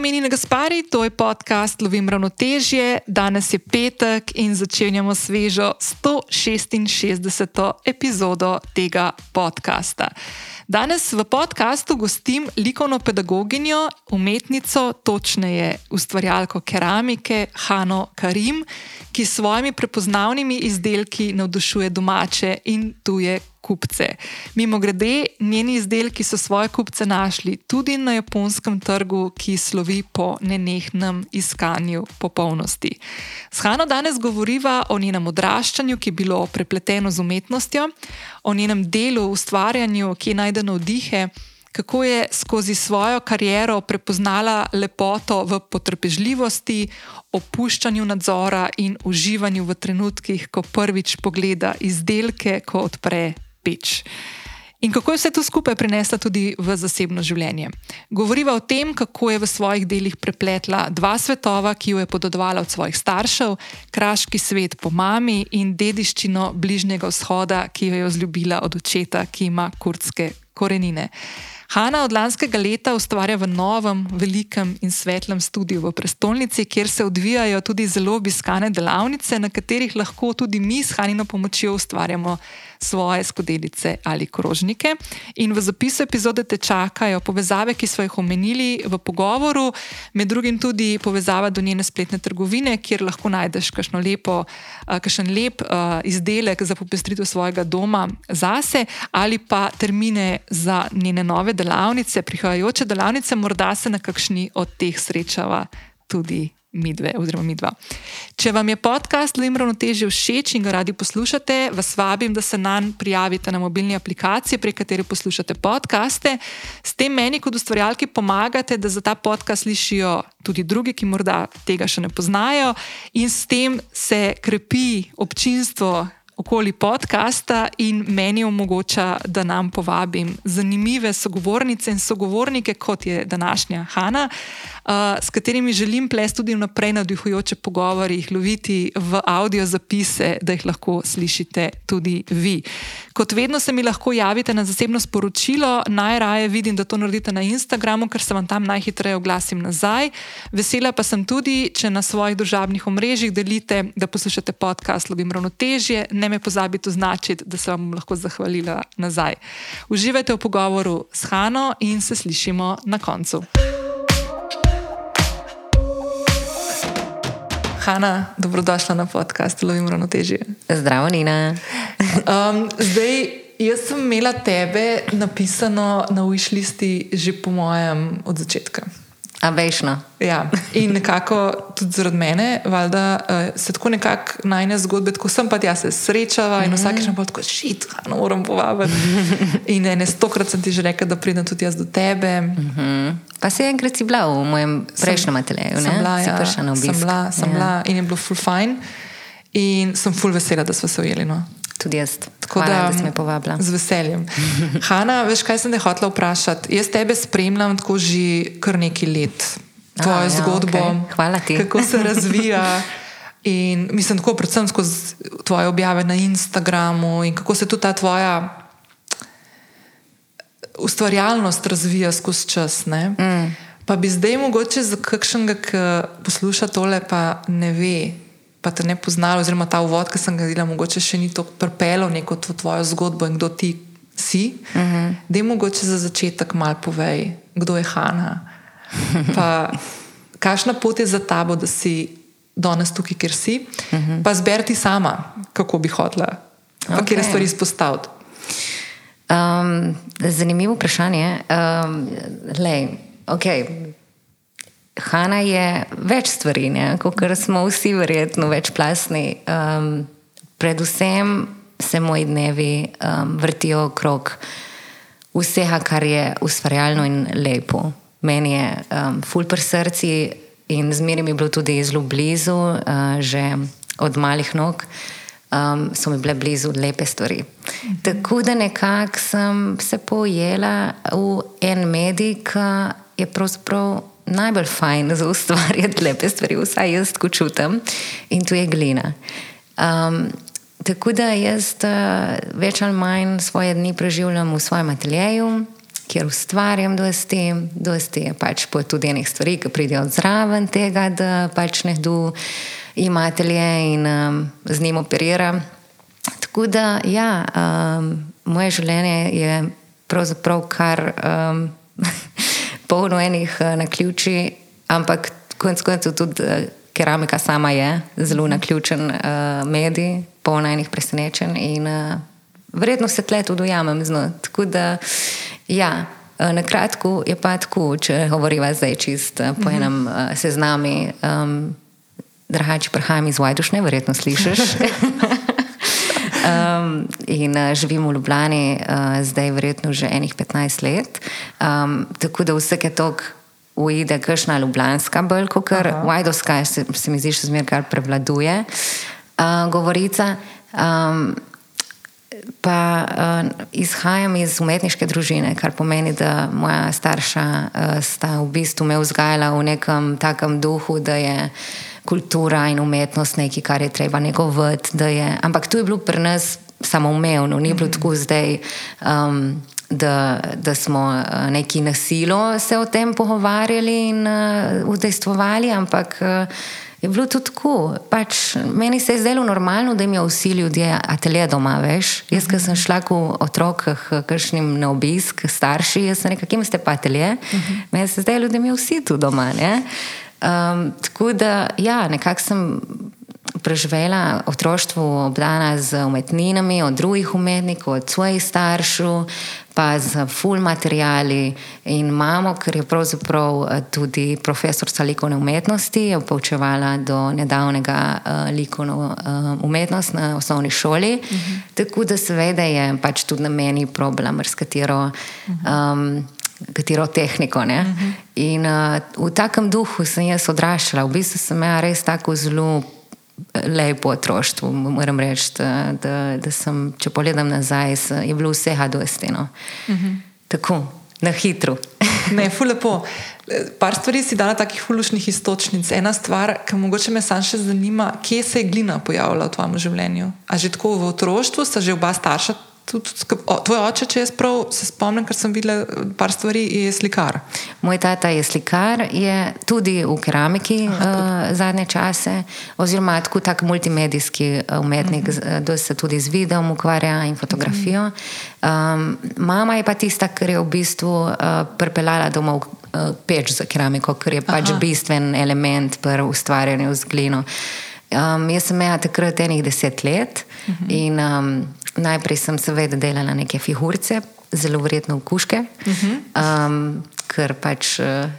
Moje ime je Gaspari, to je podcast Lovim ravnotežje. Danes je petek in začenjamo svežo 166. epizodo tega podcasta. Danes v podkastu gostim likovno pedagoginjo, umetnico, točneje ustvarjalko keramike Hano Karim, ki s svojimi prepoznavnimi izdelki navdušuje domače in tuje kupce. Mimo grede, njeni izdelki so svoje kupce našli tudi na japonskem trgu, ki slovi po nenehnem iskanju popolnosti. S Hano danes govoriva o njenem odraščanju, ki je bilo prepleteno z umetnostjo, o njenem delu, ustvarjanju, ki najde navdihe. Kako je skozi svojo kariero prepoznala lepoto v potrpežljivosti, opuščanju nadzora in uživanju v trenutkih, ko prvič pogleda izdelke, ko odpre peč. In kako je vse to skupaj prinesla tudi v zasebno življenje. Govoriva o tem, kako je v svojih delih prepletla dva svetova, ki jo je podedovala od svojih staršev, kraški svet po mami in dediščino bližnjega vzhoda, ki jo je vzljubila od očeta, ki ima kurdske korenine. Hanna od lanskega leta ustvarja v novem, velikem in svetlem studiu v prestolnici, kjer se odvijajo tudi zelo obiskane delavnice, na katerih lahko tudi mi s Hanino pomočjo ustvarjamo svoje skodelice ali krožnike. In v zapisu epizode te čakajo povezave, ki smo jih omenili v pogovoru, med drugim tudi povezava do njene spletne trgovine, kjer lahko najdeš kakšno lepo, kakšen lep izdelek za popestritev svojega doma zase, ali pa termine za njene nove delavnice, prihajajoče delavnice, morda se na kakšni od teh srečava tudi mi dve, oziroma mi dva. Če vam je podcast Limrovno teže všeč in ga radi poslušate, vas vabim, da se nam prijavite na mobilni aplikaciji, prek katere poslušate podcaste. S tem meni, kot ustvarjalki, pomagate, da za ta podcast slišijo tudi drugi, ki morda tega še ne poznajo, in s tem se krepi občinstvo okoli podcasta in meni omogoča, da nam povabim zanimive sogovornice in sogovornike, kot je današnja Hanna, uh, s katerimi želim ples tudi vnaprej navdihujoče pogovore, jih loviti v audio zapise, da jih lahko slišite tudi vi. Kot vedno se mi lahko javite na zasebno sporočilo, najraje vidim, da to naredite na Instagramu, ker se vam tam najhitreje oglasim nazaj. Vesela pa sem tudi, če na svojih družabnih omrežjih delite, da poslušate podcast Lovim ravnotežje ne me pozabite označiti, da se vam lahko zahvalila nazaj. Uživajte v pogovoru s Hano in se slišimo na koncu. Hanna, dobrodošla na podcast Lovim ravnotežje. Zdravo, Nina. um, zdaj, jaz sem imela tebe napisano na wishlist že po mojem od začetka. A vešno. Ja, in nekako tudi zaradi mene, valjda, uh, se tako nekako najne zgodbe, tako sem pa jaz se srečala in vsakeč pa tako šit, no moram povabiti. In ene stokrat sem ti že rekla, da pridem tudi jaz do tebe. Mm -hmm. Pa si enkrat si bila v mojem prejšnjem ateljeju, ne? Sem bila, ja, sem bila, sem ja. bila in je bilo full fine. In sem full vesela, da smo se ujeli. No. Tudi jaz. Tako Hvala, da, da si me povabila. Z veseljem. Hanna, veš, kaj sem te hotela vprašati? Jaz tebe spremljam tako že kar nekaj let, tvojo A, ja, zgodbo. Okay. Hvala ti. Kako se razvija. In mislim, tako predvsem skozi tvoje objave na Instagramu in kako se tudi ta tvoja ustvarjalnost razvija skozi čas. Mm. Pa bi zdaj mogoče za kakšnega, ki posluša tole, pa ne ve, pa te ne poznali, oziroma ta uvod, ki sem ga videla, mogoče še ni tako pripeljal neko to tvojo zgodbo in kdo ti si. Uh mhm. -huh. Da mogoče za začetek mal povej, kdo je Hanna. Pa kakšna pot je za tabo, da si danes tukaj, kjer si, uh mhm. -huh. pa zberti sama, kako bi hodila, pa okay. kje stvari izpostaviti. Um, zanimivo vprašanje. Um, lej, okay. Hanna je več stvari, kot smo vsi, verjetno, večplastni. Um, predvsem se moji dnevi um, vrtijo okrog vsega, kar je ustvarjalno in lepo. Meni je um, ful pri srcu in zmeraj mi je bilo tudi zelo blizu, uh, že od malih nog. Um, so mi bile blizu lepe stvari. Mhm. Tako da nekako sem se pojela v en medij, ki je pravzaprav najbolj fajn za ustvarjati lepe stvari, vsaj jaz tako čutim, in tu je glina. Um, tako da jaz uh, več ali manj svoje dni preživljam v svojem ateljeju, kjer ustvarjam dosti, dosti je pač tudi enih stvari, ki pridejo zraven tega, da pač nekdo ima atelje in um, z njim operira. Tako da, ja, um, moje življenje je pravzaprav kar um, polno enih uh, naključij, ampak konec koncev tudi uh, keramika sama je zelo naključen uh, medij, polno enih presenečenj in uh, vredno se tle tudi ujamem z njo. Tako da, ja. Na kratko je pa tako, če govorimo zdaj čist po enem uh, seznamu. Um, Drugače, prihajam iz Vajdušne, verjetno slišiš. um, in uh, živim v Ljubljani, uh, zdaj verjetno že enih 15 let. Um, tako da vsake tok uide, kakšna ljubljanska bolj, kot kar Vajdovska, se, se mi zdi, še zmeraj kar prevladuje. Uh, govorica. Um, Pa uh, izhajam iz umetniške družine, kar pomeni, da moja starša uh, sta v bistvu me vzgajala v nekem takem duhu, da je kultura in umetnost nekaj, kar je treba negovati. Ampak to je bilo pri nas samoumevno, ni bilo tako zdaj. Um, Da, da smo uh, neki nasilo se o tem pogovarjali in uh, udejstvovali, ampak uh, je bilo tudi tako. Pač, meni se je zdelo normalno, da imajo vsi ljudje atelje doma, veš. Jaz, ki sem šla v otrokah, kakšnim na obisk, starši, jaz sem rekla, kje imate pa atelje? Uh -huh. Meni se je zdelo, da imajo vsi tu doma. Ne? Um, tako da, ja, nekako sem preživela otroštvo obdana z umetninami, od drugih umetnikov, od svojih staršev, pa z full materiali. In mamo, ker je pravzaprav eh, tudi profesorica likovne umetnosti, je poučevala do nedavnega uh, likovno uh, umetnost na osnovni šoli. Uh mhm. -huh. Tako da seveda je pač tudi na meni problem, s katero. Uh -huh. um, katero tehniko. Uh mhm. -huh. In uh, v takem duhu sem jaz odraščala, v bistvu sem imela res tako zelo eh, lepo otroštvo. Moram reči, da, da, da sem, če pogledam nazaj, je bilo vsega dosti. No. Uh mhm. -huh. Tako, na hitro. ne, fulepo. Par stvari si dala takih fulušnih istočnic. Ena stvar, ki mogoče me sam še zanima, kje se je glina pojavila v tvojem življenju? A že tako v otroštvu, sta že oba starša tudi tvoj oče, če jaz prav se spomnim, ker sem videl par stvari, je slikar. Moj tata je slikar, je tudi v keramiki uh, zadnje čase, oziroma tako tak multimedijski eh, umetnik, uh -huh. da se tudi z videom ukvarja in fotografijo. Uh -huh. um, mama je pa tista, ki je v bistvu uh, pripeljala domov uh, peč za keramiko, ker je pač Aha. bistven element pri ustvarjanju z glino. Um, jaz sem imela takrat enih deset let uh -huh. in um, najprej sem seveda delala neke figurice, zelo verjetno v kuške, uh -huh. um, ker pač. Uh,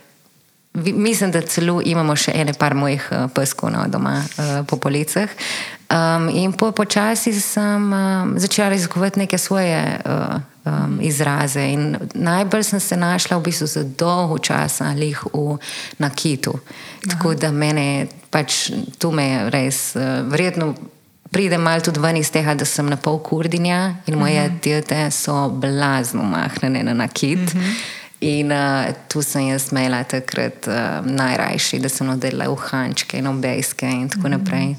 Mislim, da celo imamo še ene par mojih uh, peskov no, doma uh, po policah. Um, in po počasi sem um, začela raziskovati neke svoje uh, um, izraze. In najbolj sem se znašla v bistvu za dolgo časa ali v nakitu. Tako da mene pač tu me res uh, vredno pridem malo tudi ven iz tega, da sem na pol kurdinja in moje uh -huh. tete so blazno mahnjene na nakit. Uh -huh. In uh, tu sem jaz imela takrat uh, najrajši, da sem oddelala v Hančke in obejske in tako uh -huh. naprej.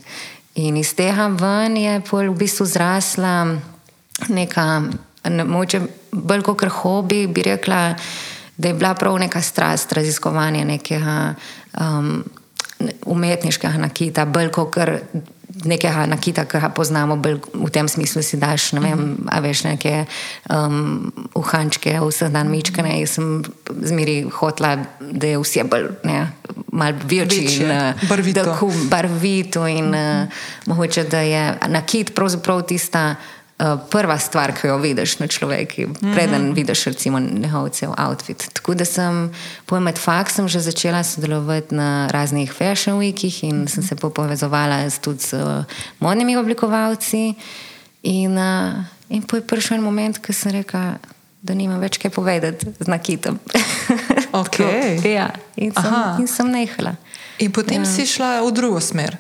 In iz tega ven je v bistvu zrasla neka, ne, moče bolj kot hobi, bi rekla, da je bila prav neka strast raziskovanja nekega um, umetniškega nakita, bolj kot nekega nakita, ki ga poznamo, v tem smislu si daš, ne vem, a veš neke um, uhančke, vse dan mičkane. Jaz sem zmeri hotla, da je vse bolj, ne, mal večji in uh, barvito. barvito in uh, mogoče, da je nakit pravzaprav tista. Eh, prva stvar, ki jo vidiš na človeku, preden mm -hmm. vidiš, recimo, njegov cel outfit. Tako da sem med faksom že začela sodelovati na raznih fashion weekih in mm -hmm. sem se povezovala tudi s uh, modnimi oblikovalci. In, uh, in po je prišel en moment, ko sem rekla, da nima več kaj povedati z nakitom. Okay. ja, in sem, in sem nehala. In potem ja. si šla v drugo smer.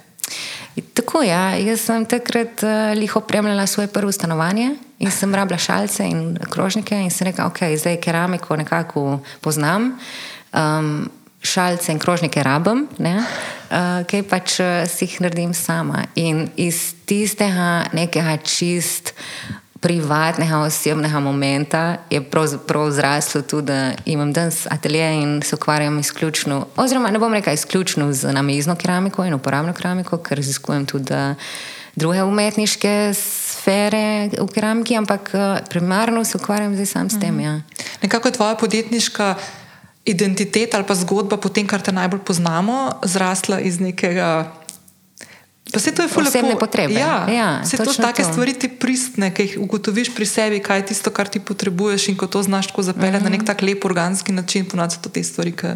Tako. Ja. Jaz sem takrat uh, liho opremljala svoje prvo stanovanje in sem rabila šalce in krožnike in sem rekla, ok, zdaj keramiko nekako poznam. Um, Šalce in krožnike rabim, uh, kaj pač uh, si jih naredim sama. In iz tistega nekega čist privatnega, osebnega momenta je pravzaprav zraslo tudi, da imam danes atelje in se ukvarjam izključno, oziroma ne bom rekel izključno z namizno keramiko in uporabno keramiko, ker raziskujem tudi druge umetniške sfere v keramiki, ampak primarno se ukvarjam zdaj sam s tem. Ja. Mhm. Nekako je tvoja podjetniška. Identiteta ali pa zgodba, potem, kar te najbolj poznamo, zrasla iz nekega Pa se to je fulano. Osebne potrebe. Ja, ja, se to take to. stvari ti pristne, ki jih ugotoviš pri sebi, kaj je tisto, kar ti potrebuješ in ko to znaš tako zapeljati mm -hmm. na nek tak lep organski način, ponad so to te stvari, ki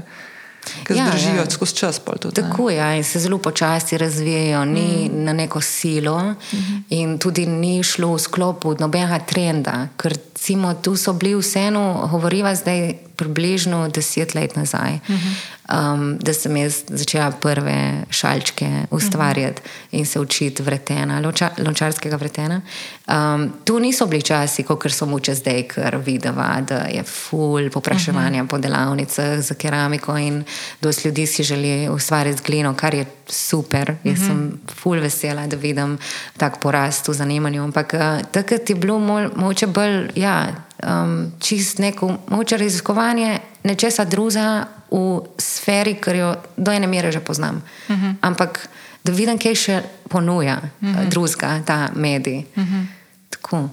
ki ja, zdržijo ja. skozi čas. Tudi, Tako je, ja, in se zelo počasi razvijajo, ni mm. na neko silo, mm -hmm. in tudi ni šlo v sklopu nobenega trenda. Ker recimo, tu so bili vseeno, govoriva zdaj približno deset let nazaj. Mm -hmm um, da sem jaz začela prve šalčke ustvarjati uh -huh. in se učiti vretena, lonča, lončarskega vretena. Um, tu niso bili časi, kot so muče zdaj, ker videva, da je full popraševanja uh -huh. po delavnicah za keramiko in dosti ljudi si želi ustvarjati z glino, kar je super. Uh -huh. Jaz sem full vesela, da vidim tak porast v zanimanju. Ampak uh, takrat je bilo moče bolj, ja, um, čist neko moče raziskovanje nečesa drugega v sferi, ki jo do ene mere že poznam. Uh mhm. -huh. Ampak da vidim, kaj še ponuja uh -huh. drugega, ta medij. Uh mhm. -huh.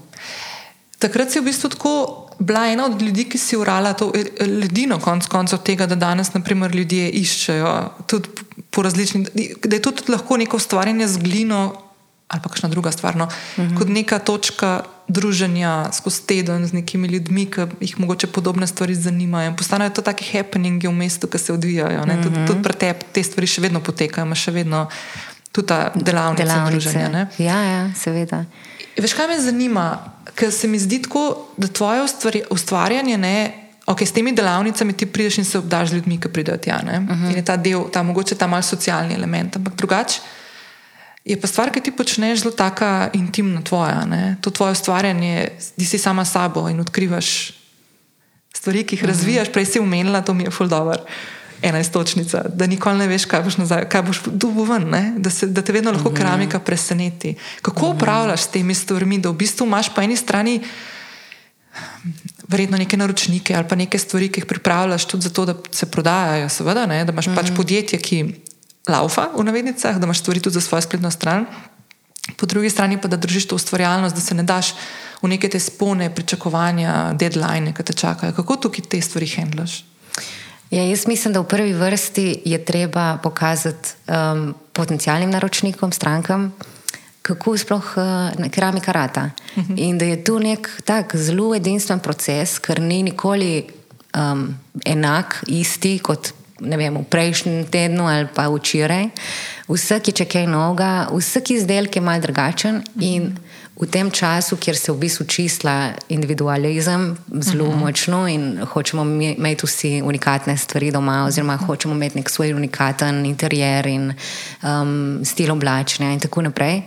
Takrat si v bistvu tako bila ena od ljudi, ki si urala to eh, ledino, konc koncev tega, da danes naprimer, ljudje iščejo tudi po različnih, da je to tudi lahko neko ustvarjanje z glino ali pa kakšna druga stvar. No, uh mhm. -huh. Kot neka točka druženja skozi teden z nekimi ljudmi, ki jih mogoče podobne stvari zanimajo. Postanejo to taki happeningi v mestu, ki se odvijajo. Uh -huh. Tudi tud pred te, te stvari še vedno potekajo, ima še vedno tudi ta delavnica Delavnice. druženja. Ja, ja, seveda. Veš, kaj me zanima? Ker se mi zdi tako, da tvoje ustvarjanje, ne, okay, s temi delavnicami ti prideš in se obdaš z ljudmi, ki pridejo tja. Uh mhm. -huh. In je ta del, ta mogoče ta malce socialni element, ampak drugače. Je pa stvar, ki ti počneš, zelo tako intimna tvoja. Ne? To tvoje ustvarjanje, ti si sama sabo in odkrivaš stvari, ki jih mhm. razvijaš. Prej si umenila, to mi je fuldober. Ena istočnica, da nikoli ne veš, kaj boš, nazaj, kaj boš dobil ven, da, se, da te vedno lahko mm -hmm. keramika preseneti. Kako mhm. upravljaš s temi stvarmi, da v bistvu imaš po eni strani verjetno neke naročnike ali pa neke stvari, ki jih pripravljaš tudi zato, da se prodajajo, seveda, ne? da imaš mm -hmm. pač mhm. podjetje, ki laufa v navednicah, da imaš stvari tudi za svojo spletno stran. Po drugi strani pa da držiš to ustvarjalnost, da se ne daš v neke te spone, pričakovanja, deadline, ki te čakajo. Kako tukaj te stvari handlaš? Ja, jaz mislim, da v prvi vrsti je treba pokazati um, potencijalnim naročnikom, strankam, kako sploh uh, keramika rata. Uh mhm. -huh. In da je tu nek tak zelo edinstven proces, ker ni nikoli um, enak, isti kot ne vem, v prejšnjem tednu ali pa včeraj. Vsak je čekaj noga, vsak izdelek je mal drugačen in v tem času, kjer se v bistvu čisla individualizem zelo uh -huh. močno in hočemo imeti vsi unikatne stvari doma, oziroma hočemo imeti nek svoj unikaten interijer in um, stil oblačenja in tako naprej,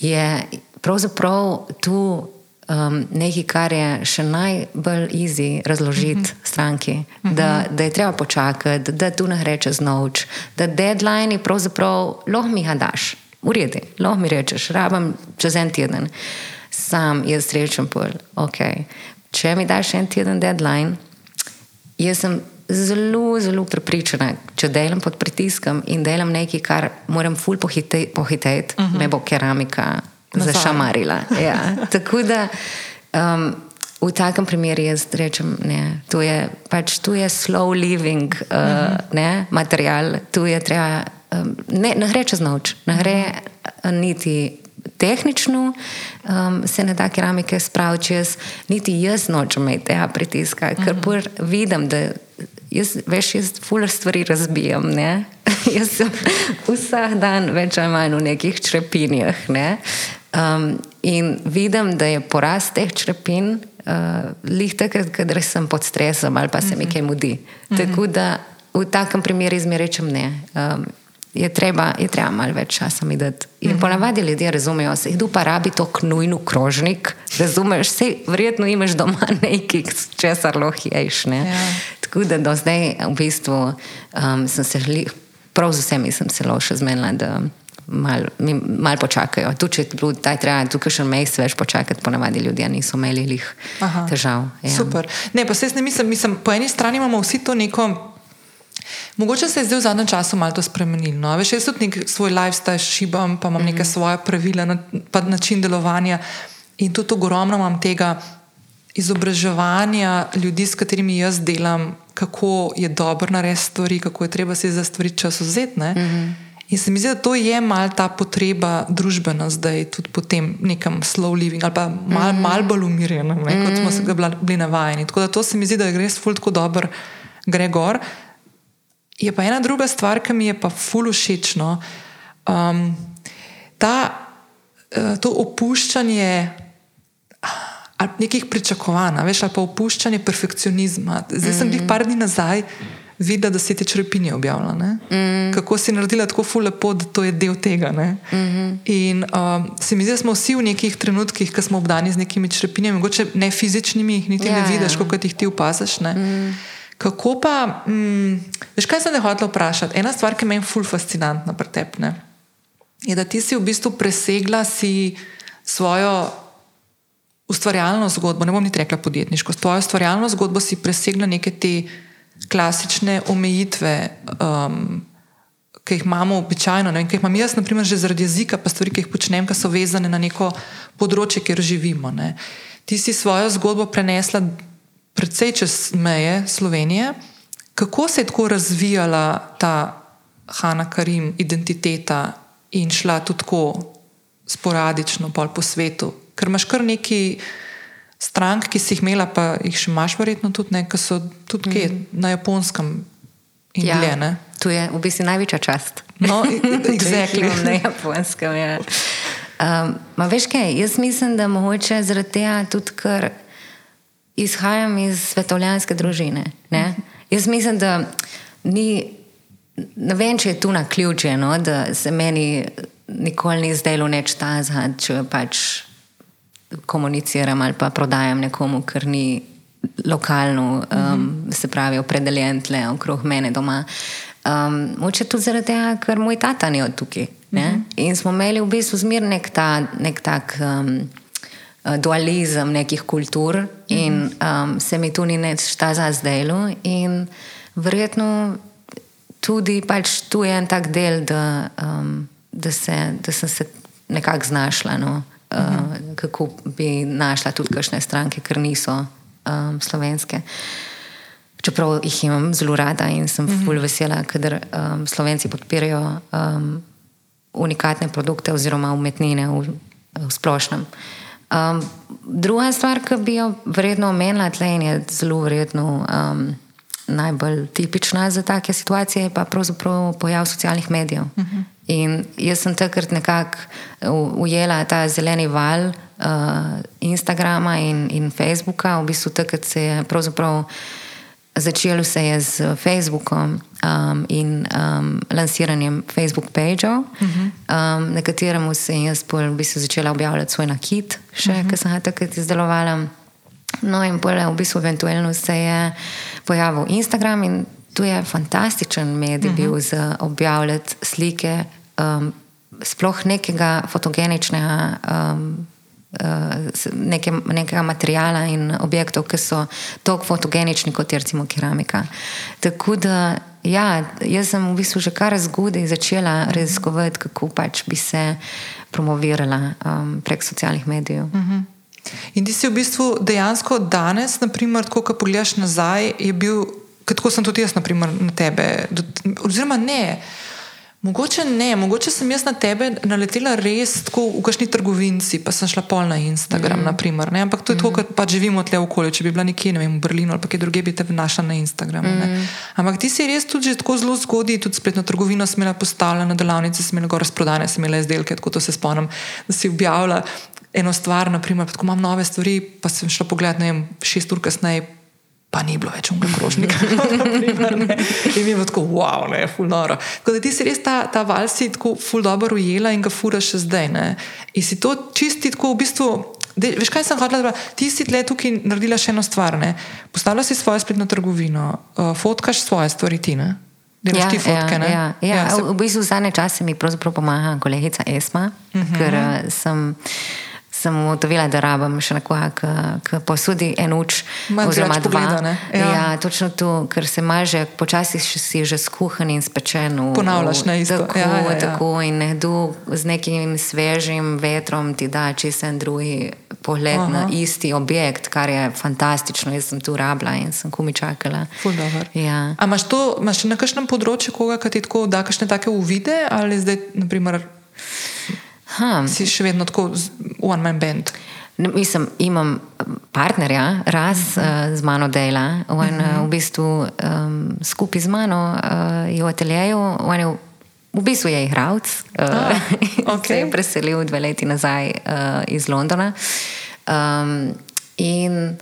je pravzaprav tu um, nekaj, kar je še najbolj easy razložiti uh mhm. -huh. stranki, uh -huh. da, da je treba počakati, da tu ne rečeš noč, da deadline pravzaprav lahko mi ga daš, uredi, lahko mi rečeš, rabam čez en teden. Sam jaz rečem, pol, okay. če mi daš en teden deadline, jaz sem. Zelo, zelo prepričana, če delam pod pritiskom in delam nekaj, kar moram ful pohiteti, pohiteti uh -huh. me bo keramika zašamarila. Ja. Tako da um, v takem primeru jaz rečem, da to je pač tu je slow living uh, uh mhm. -huh. ne, material, tu je treba. Um, ne, ne gre čez noč, ne gre uh, niti tehnično, um, se ne da keramike spraviti čez, niti jaz nočem imeti tega pritiska, ker uh -huh. vidim, da jaz, veš, jaz fuler stvari razbijam. jaz sem vsak dan več ali manj v nekih črepinjah. Ne? Um, in vidim, da je porast teh črepin uh, lih takrat, kadar sem pod stresom ali pa se mi mhm. kaj mudi. Mm -hmm. Tako da v takem primeru izmerečem ne. Um, Je treba, je treba malo več časa mi dati. In mm -hmm. ponavadi ljudje razumejo, se jih pa rabi to knujno krožnik, razumeš, vse verjetno imaš doma nekaj, česar lahko ješ. Ja. Tako da do zdaj v bistvu um, sem se, prav z vsemi sem se lahko zmenila, da malo mal počakajo. Tu, če je taj treba tukaj še mesec več počakati, ponavadi ljudje niso imeli lih Aha, težav. Ja. Super. Ne, pa se ne mislim, mislim, po eni strani imamo vsi to neko. Mogoče se je zdaj v zadnjem času malo to spremenilo. No? Veš, jaz tudi nek svoj lifestyle šibam, pa imam mm -hmm. neke svoje pravila, na, pa način delovanja. In tudi ogromno imam tega izobraževanja ljudi, s katerimi jaz delam, kako je dobro narediti stvari, kako je treba se za stvari čas vzeti. Mm -hmm. In se mi zdi, da to je malo ta potreba družbena zdaj, tudi po tem nekem slow living ali pa malo mm. mal bolj umirjeno, mm kot smo se ga bili navajeni. Tako da to se mi zdi, da je res ful tako dober, gre gor. Je pa ena druga stvar, ki mi je pa ful všečno. Um, ta, uh, to opuščanje ali nekih pričakovanj, veš, ali pa opuščanje perfekcionizma. Zdaj mm sem jih par dni nazaj videla, da si ti črpinje objavila. Mm -hmm. Kako si naredila tako ful lepo, da to je del tega. Mm -hmm. In um, se mi zdi, da smo vsi v nekih trenutkih, ki smo obdani z nekimi črpinjami, mogoče ne fizičnimi, jih niti ja, ne vidiš, ja. kako jih ti opaziš. Mm -hmm. Kako pa, mm, veš, kaj sem te hotela vprašati? Ena stvar, ki me je ful fascinantna pri tebi, je, da ti si v bistvu presegla si svojo ustvarjalno zgodbo, ne bom niti rekla podjetniško, svojo ustvarjalno zgodbo si presegla neke te klasične omejitve, um, ki jih imamo običajno, ki jih imam jaz, naprimer, že zaradi jezika, pa stvari, ki jih počnem, ki so vezane na neko področje, kjer živimo. Ne. Ti si svojo zgodbo prenesla predvsej čez meje Slovenije. Kako se je tako razvijala ta Hanna Karim identiteta in šla tudi tako sporadično po svetu, ker imaš kar nekaj strank, ki si jih imela, pa jih še imaš, verjetno tudi nekaj, ki so tudi mm -hmm. na japonskem in ja, dlje. To je v bistvu največja čast. No, exactly. na japonskem. Ja. Um, ma veš kaj, jaz mislim, da mogoče zaradi tega tudi, ker izhajam iz svetovljanske družine. Ne? Jaz mislim, da ni, ne vem, če je tu na ključe, no, da se meni nikoli ni zdelo neč ta zad, če pač komuniciram ali pa prodajam nekomu, ker ni lokalno, um, mm -hmm. se pravi, opredeljen tle okrog mene doma. Um, Moče tudi zaradi tega, ker moj tata ni od tukaj. Mm -hmm. In smo imeli v bistvu zmer nek, ta, nek tak um, dualizem nekih kultur, mm -hmm. in um, se mi tu ni več ta za zdaj. In verjetno tudi pač tu je en tak del, da, um, da, se, da sem se nekako znašla. No? Uh, kako bi našla tudi kakšne stranke, ker niso um, slovenske. Čeprav jih imam zelo rada in sem mm -hmm. vesela, ker um, slovenci podpirajo um, unikatne produkte oziroma umetnine v, v splošnem. Um, druga stvar, ki bi jo vredno omenila, in je zelo vredno. Um, Najbolj tipična za take situacije je pa pravzaprav pojav socialnih medijev. Uh mhm. -huh. In jaz sem takrat nekako ujela ta zeleni val uh, Instagrama in, in Facebooka. V bistvu takrat se je pravzaprav začelo se je z Facebookom um, in um, lansiranjem Facebook pageov, uh -huh. um, na katerem sem jaz v bistvu začela objavljati svoj nakit, še uh -huh. ki sem ga takrat izdelovala. No, in pole, v bistvu, eventualno se je pojavil Instagram, in tu je fantastičen medij uh -huh. bil za objavljati slike um, sploh nekega fotogeničnega. Um, uh, Neke, nekega materijala in objektov, ki so tako fotogenični kot je recimo keramika. Tako da, ja, jaz sem v bistvu že kar zgodaj začela raziskovati, kako pač bi se promovirala um, prek socialnih medijev. Uh mhm. -huh. In ti si v bistvu dejansko danes, naprimer, ko pogledaš nazaj, je bil, kot sem tudi jaz, naprimer, na tebe, oziroma ne. Mogoče ne, mogoče sem jaz na tebe naletela res tako v kakšni trgovinci, pa sem šla pol na Instagram, mm. naprimer, ampak to je mm. tako, kot pa živimo tle okolje. Če bi bila nekje, ne vem, v Berlinu ali kje druge, bi te našla na Instagramu. Mm. Ampak ti si res tudi tako zelo zgodaj, tudi spletno trgovino smela postavljati na delavnici, smela gor razprodane, smela izdelke, tako to se spomnim, da si objavila eno stvar, naprimer, tako imam nove stvari, pa sem šla pogledat, ne vem, šest ur kasneje pa ni bilo več unega krožnika. in mi je tako, wow, ne, fulnoro. Tako da ti si res ta, ta val si tako ful dobro ujela in ga furaš še zdaj. Ne? In si to čisti tako v bistvu. De, veš, kaj sem hodila? Ti si tle tukaj naredila še eno stvar. Ne? Postavila si svojo spletno trgovino, uh, fotkaš svoje stvari ti. Ne? Delaš ti fotke, ne? ja, ja. Ja, se- v, bistvu zadnje čase mi pomaga kolegica Esma, uh Mhm. -huh. ker uh, sem. Sem ugotovila, da rabim še nekoga, ki posodi en uč. Oziroma dva. pogleda? Ja. Ja. točno to, ker se maže, počasi si že skuhan in spečen. Ponavljaš, ne, isto. Tako, Ja, ja, ja. tako in nekdo z nekim svežim vetrom ti da čisto en drugi pogled Aha. na isti objekt, kar je fantastično. Jaz sem tu rabila in sem kumi čakala. Ja. A imaš to imaš na kakšnem področju koga, ki ti tako da kakšne take uvide, ali zdaj, naprimer, Ha. si še vedno tako one man band? Mislim, imam partnerja, raz uh -huh. uh, z mano dela, on uh -huh. v bistvu um, skupaj z mano uh, je v ateljeju, on je v, v bistvu je igralec, uh, Ah, se okej. je preselil dve leti nazaj uh, iz Londona. Um, in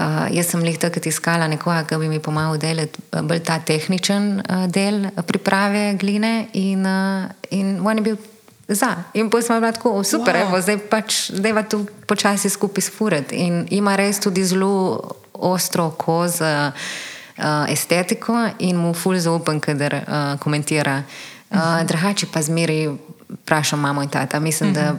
uh, jaz sem jih takrat iskala nekoga, ki bi mi pomagal delati uh, bolj ta tehničen uh, del priprave gline, in, uh, in on je bil za. In potem smo bili tako, super, Wow. wow. zdaj pač zdaj tu počasi skupaj sfurati. In ima res tudi zelo ostro oko za uh, estetiko in mu ful zaupam, kadar uh, komentira. Uh, drugače pa zmeri vprašam mamo in tata. Mislim, uh -huh. da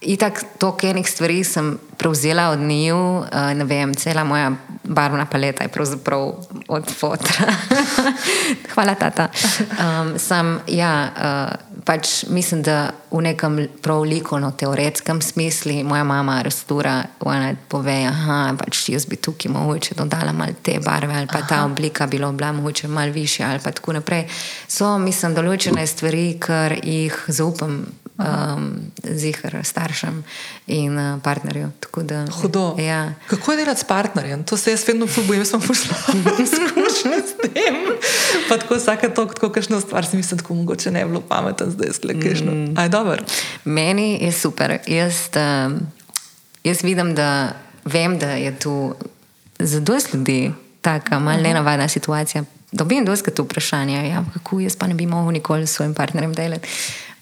Itak, toliko enih stvari sem prevzela od njiju, uh, ne vem, cela moja barvna paleta je pravzaprav od fotra. Hvala, tata. Um, sam, ja, uh, pač mislim, da v nekem prav likovno-teoretskem smislu moja mama rastura, ona pove, da pač jaz bi tukaj mogoče dodala malo te barve ali pa Aha. ta oblika bilo bila mogoče malo višja ali pa tako naprej. So, mislim, določene stvari, ker jih zaupam um, zihar staršem in uh, partnerju. Da, Hudo. Ja. Kako je delati s partnerjem? To se jaz vedno bojim, jaz sem pošla izkušnje s tem. Pa tako vsake to, tako kakšno stvar si mislim, tako mogoče ne bi bilo pametno zdaj sklekešno. Mm. Aj, dobro. Meni je super. Jaz, um, jaz vidim, da vem, da je tu za dosti ljudi taka malce nenavadna situacija. Dobim dosti to vprašanje, ja, kako jaz pa ne bi mogel nikoli s svojim partnerjem delati.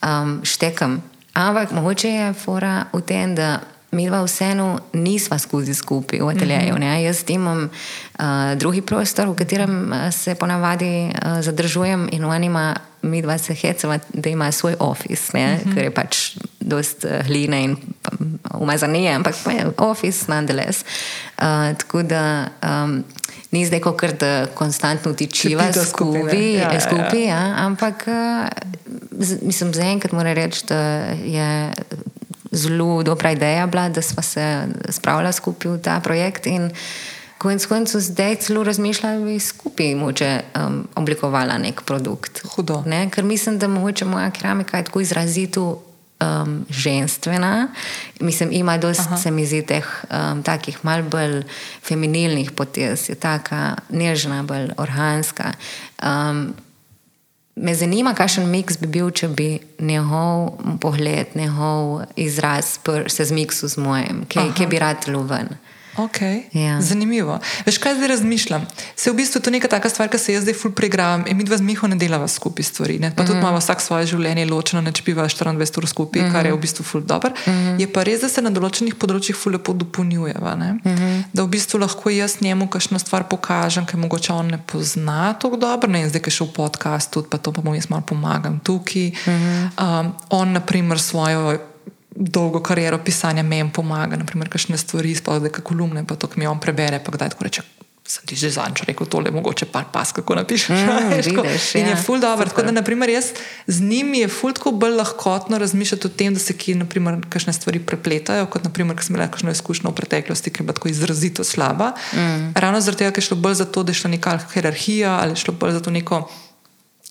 Um, štekam. Ampak mogoče je fora v tem, da mi dva vseeno nisva skozi skupaj v ateljeju. ne. Jaz imam uh, drugi prostor, v katerem uh, se ponavadi uh, zadržujem in on ima, mi dva se hecava, da ima svoj office, ne, ker je pač dost uh, hline in umazanije, ampak pa je office nonetheless. Uh, tako da um, ni zdaj kot da konstantno tičiva skupaj, Ja, ja, ja. skupaj ja, ampak uh, z, mislim, zaenkrat moram reči, da je zelo dobra ideja bila, da smo se spravili skupaj v ta projekt. In konec koncev zdaj celo razmišljam, da bi skupaj moče um, oblikovala nek produkt. Hudo. Ne? Ker mislim, da mogoče moja keramika je tako izrazito. Um, ženstvena, mislim, ima dosti, se mi zdi, teh um, takih mal bolj feminilnih potez, je taka nežna, bolj organska. Um, Me zanima, kakšen miks bi bil, če bi njegov pogled, njegov izraz pr, se zmiksil z mojim, ki, bi rad luven. Okay. Ja. Zanimivo. Veš, kaj zdaj razmišljam? Se v bistvu to je neka taka stvar, ki se jaz zdaj ful pregravam in mi dva z Miho ne delava skupaj stvari. Ne? Pa tudi imamo vsak svoje življenje ločeno, ne čepiva 24 ur skupaj, kar je v bistvu ful dobro. Je pa res, da se na določenih področjih ful lepo dopolnjujeva. ne. Da v bistvu lahko jaz njemu kakšno stvar pokažem, ker mogoče on ne pozna tako dobro. Ne, in zdaj, ki je šel v podcast, tudi pa to pa mu jaz malo pomagam tukaj. Um, on, naprimer, svojo dolgo kariero pisanja meni pomaga, naprimer, kakšne stvari, kako kolumne, pa to, ki mi on prebere, pa kdaj tako reče. Sem ti že zanč rekel, tole mogoče par pas, kako napišeš. Mm, tako. vidiš, In je ja, ful dobro. Tako da, naprimer, jaz z njimi je ful tako bolj lahkotno razmišljati o tem, da se ki, naprimer, kakšne stvari prepletajo, kot naprimer, ker sem imela kakšno izkušnjo v preteklosti, ki je bila tako izrazito slaba. Mm. Ravno zaradi tega, ker je šlo bolj za to, da je šla neka hierarhija ali je šlo bolj za to neko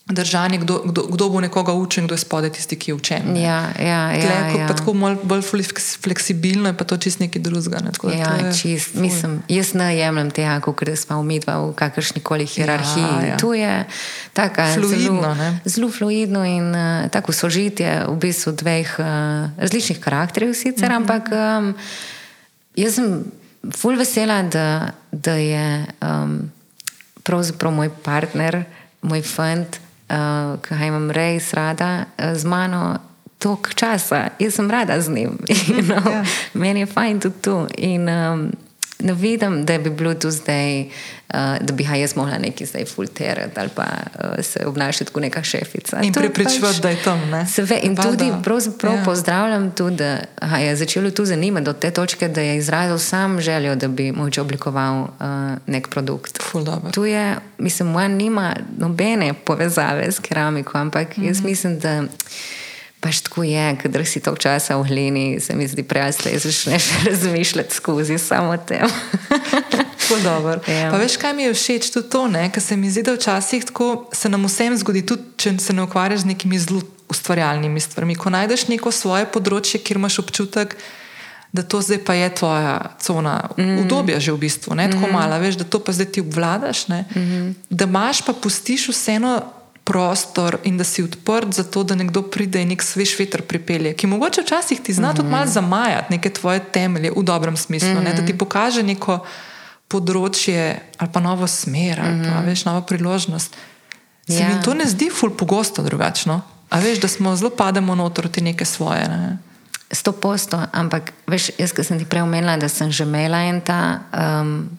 držanje, kdo, kdo, kdo bo nekoga učil, kdo je spodaj tisti, ki je učen. ne. Ja, ja, ja, Tle, ja. pa tako malo bolj fleks- fleksibilno, je pa to čist nekaj drugega. Ne? Tako Ja, to je čist, ful. mislim, jaz ne jemljem tega, kot smo umidva v kakršni koli hierarhiji. Ja, ja. Tu je taka Fluidno, zelo, ne? zelo fluidno in uh, tako sožitje v bistvu dveh uh, različnih karakterjev, sicer, Mhm. ampak um, jaz sem ful vesela, da, da je um, pravzaprav moj partner, moj fant, uh, ki ga imam res rada, uh, z mano. Tok časa, jaz sem rada z njim. You know? ja. Meni je fajn tudi tu. In, um, ne vidim, da bi bilo tu zdaj, uh, da bi jaz mogla nekaj zdaj fulterati ali pa uh, se obnašati kot neka šefica. In prepričevati, pač, da je tam. Ve, in Bada. tudi pravzaprav ja. pozdravljam tudi, da aha, je začelo tu zanimati do te točke, da je izrazil sam željo, da bi moče oblikoval uh, nek produkt. Tu je, mislim, moja nima nobene povezave s keramiko, ampak mm -hmm. jaz mhm. mislim, da pač tako je, ker si to časa v glini, se mi zdi da začneš razmišljati skozi samo tem. ja. Pa veš, kaj mi je všeč tudi to, ker se mi zdi, da včasih tako se nam vsem zgodi, tudi če se ne ukvarjaš z nekimi zelo ustvarjalnimi stvarmi. Ko najdeš neko svoje področje, kjer imaš občutek, da to zdaj pa je tvoja cona, mm. udobja že v bistvu, ne tako mm. mala, veš, da to pa zdaj ti obvladaš, mm -hmm. da imaš pa pustiš vseeno prostor in da si odprt za to, da nekdo pride in nek svež veter pripelje, ki mogoče včasih ti zna mm -hmm. tudi malo zamajati neke tvoje temelje v dobrem smislu, mm -hmm. ne, da ti mhm. pokaže neko področje ali pa novo smer ali pa mm -hmm. veš, novo priložnost. Se ja. mi to ne zdi ful pogosto drugačno. A veš, da smo zelo pademo noter ti neke svoje. Ne? Sto posto, ampak veš, jaz, sem ti prej omenila, da sem že imela en ta. Um,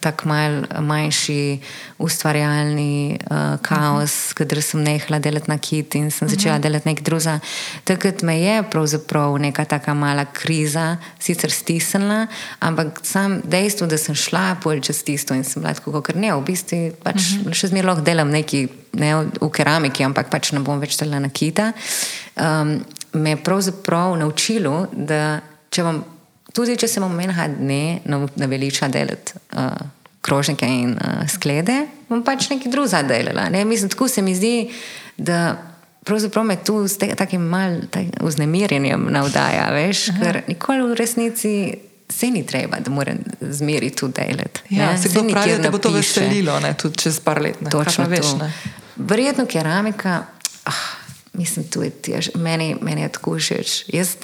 tako mal, manjši ustvarjalni uh, kaos, uh -huh. kater sem nehala delati na kit in sem začela uh -huh. delati nekaj drugega. Takrat me je pravzaprav neka taka mala kriza, sicer stisnila, ampak sam dejstvo, da sem šla bolj čez tisto in sem bila tako, ker ne, v bistvu pač uh -huh. še zmeraj lahko delam nekaj ne, v keramiki, ampak pač ne bom več delala na kita. Um, me je pravzaprav naučilo, da če vam tudi če sem omenila dne, ne veliča delati uh, krožnike in uh, sklede, bom pač nekaj drugega delala. Ne? Mislim, tako se mi zdi, da pravzaprav me tu s takim malым tak, vznemirjenjem navdaja, veš, Aha. ker nikoli v resnici. Se ni treba, da moram zmeri tu delati. Ja, se kdo pravi, da bo to veselilo, ne, tudi čez par let. Ne. Točno veš. Verjetno keramika, ah, mislim, tu je tež, meni, meni je tako všeč. Jaz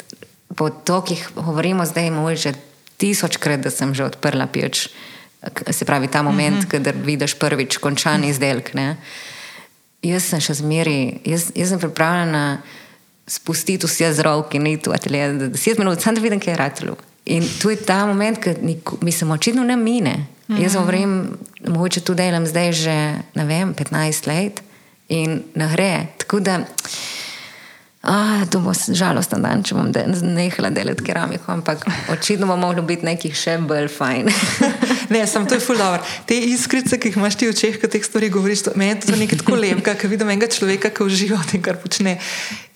po tokih govorimo zdaj, moj že tisočkrat, da sem že odprla peč. Se pravi, ta moment, mm -hmm. kadar vidiš prvič končan izdelek. Ne? Jaz sem še zmeri, jaz, jaz sem pripravljena spustiti vse z roki, ni tu atelje, da deset minut, samo da vidim, kaj je ratelo. In tu je ta moment, ki mi se očitno ne mine. Mm -hmm. Jaz govorim, mogoče tu delam zdaj že, vem, 15 let in ne gre. Tako da. Ah, to bo žalosten dan, če bom de nehala delati keramiko, ampak očitno bo moglo biti nekih še bolj fajn. ne, sem to je ful dobro. Te iskrice, ki jih imaš ti v očeh, ko teh stvari govoriš, to, meni je to nekaj tako lepega, ker vidim enega človeka, ki uživa v tem, kar počne.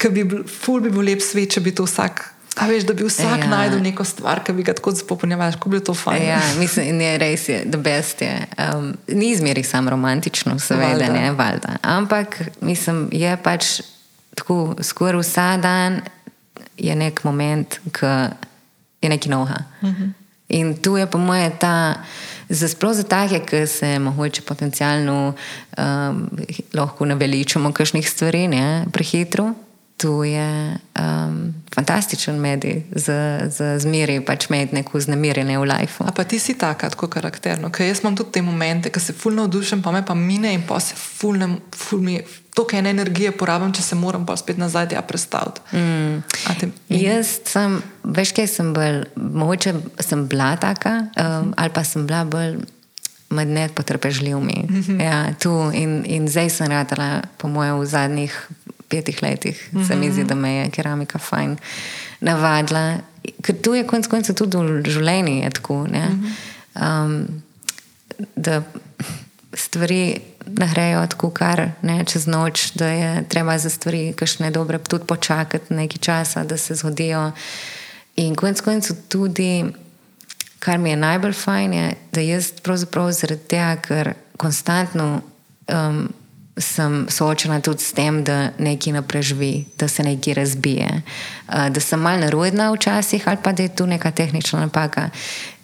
Bi bil, ful bi bil lep svet, če bi to vsak. A veš, da bi vsak ja. najdel neko stvar, ki bi ga tako zapopolnjeval, kako bi to fajn. Ja, mislim, ne, res je, da best je. Um, ni izmeri samo romantično, seveda, ne, valjda. Ampak, mislim, je pač tako skoraj vsak dan je nek moment, ki je nekaj novega. Uh mhm. -huh. In tu je, po mojem, ta, sploh za take, ki se morda potencialno um, lahko naveličamo kakšnih stvari, ne, prehitro. To je um, fantastičen medij za, za zmeri, pač imeti neko znamirjenje v lifeu. A pa ti si taka, tako karakterno, ker jaz imam tudi te momente, ko se fulno odušem, pa me pa mine in pa se fulno, fulno toliko ene energije porabim, če se moram pa spet nazaj tja predstaviti. Mm. Te, Jaz sem, veš, kaj sem bolj, mogoče sem bila taka, um, ali pa sem bila bolj med ne potrpežljivimi. Mm -hmm. ja, in, in zdaj sem radila, po mojem, v zadnjih petih letih, mm -hmm. se mi zdi, da me je keramika fajn navadila. Ker tu je konec koncev tudi v življenju tako. Mm -hmm. um, da stvari ne grejo tako kar ne, čez noč, da je treba za stvari, kakšne dobre, tudi počakati nekaj časa, da se zgodijo. In konec koncev tudi, kar mi je najbolj fajn, je, da jaz pravzaprav zaradi tega, ker konstantno um, sem soočena tudi s tem, da nekaj ne preživi, da se nekaj razbije, uh, da sem mal narodna včasih ali pa da je tu neka tehnična napaka.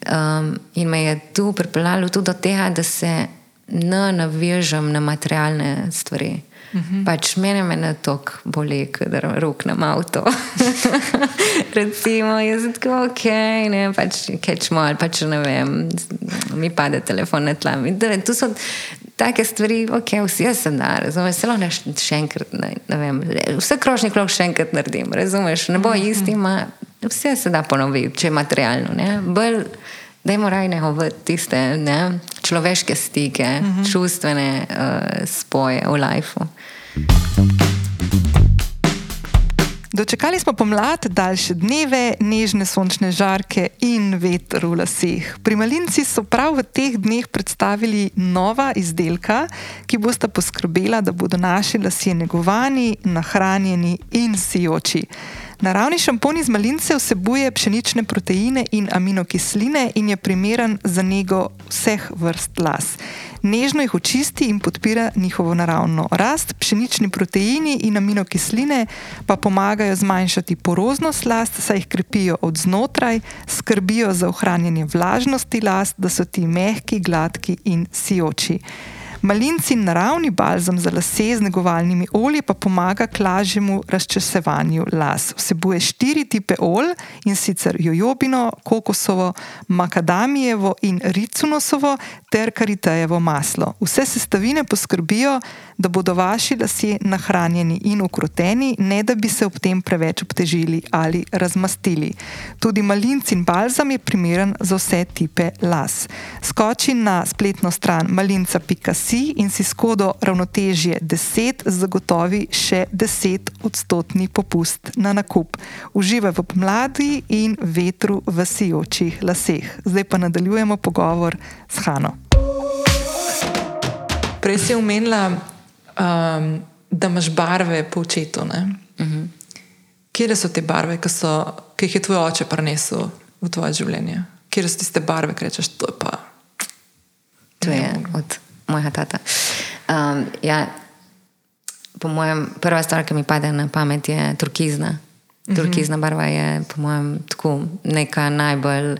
Um, in me je tu pripeljalo tudi do tega, da se ne navežem na materialne stvari. Uh mhm. -huh. Pač meni me na tok boli, da ruknem avto. Recimo, jaz sem tako ok, ne pač kečmo ali pač ne vem, mi pade telefon na tla. Tu so take stvari, ok, vse se da, razumeš, zelo ne še enkrat, ne, ne vem, vse krožnik lahko še enkrat naredim, razumeš, ne bo uh mhm. -huh. isti, ima, vse se da ponoviti, če je materialno, ne, bolj Dajmo rajne v tiste ne, človeške stike, uh -huh. čustvene uh, spoje v lifeu. Dočekali smo pomlad, daljše dneve, nežne sončne žarke in veter v laseh. Primalinci so prav v teh dneh predstavili nova izdelka, ki bosta poskrbela, da bodo naši lasje negovani, nahranjeni in sijoči. Naravni šampon iz malince vsebuje pšenične proteine in aminokisline in je primeren za nego vseh vrst las. Nežno jih očisti in podpira njihovo naravno rast, pšenični proteini in aminokisline pa pomagajo zmanjšati poroznost las, saj jih krepijo od znotraj, skrbijo za ohranjanje vlažnosti las, da so ti mehki, gladki in sijoči. Malinci naravni balzam za lase z negovalnimi olji pa pomaga k lažjemu razčesevanju las. Vsebuje štiri tipe olj in sicer jojobino, kokosovo, makadamijevo in ricunosovo ter karitejevo maslo. Vse sestavine poskrbijo, da bodo vaši lasje nahranjeni in ukroteni, ne da bi se ob tem preveč obtežili ali razmastili. Tudi malinci in balzam je primeren za vse tipe las. Skoči na spletno stran malinca.com si in si skodo ravnotežje 10 zagotovi še 10 odstotni popust na nakup. Uživaj v pomladi in vetru v sijočih laseh. Zdaj pa nadaljujemo pogovor s Hano. Prej si omenila, um, da imaš barve po očetu. Uh -huh. Kje so te barve, ki, so, ki jih je tvoj oče prinesel v tvoje življenje? Kje so tiste barve, ki rečeš, to je pa? To je od mojega tata. Um, ja, po mojem, prva stvar, ki mi pade na pamet, je turkizna. Mhm. Turkizna barva je, po mojem, tako neka najbolj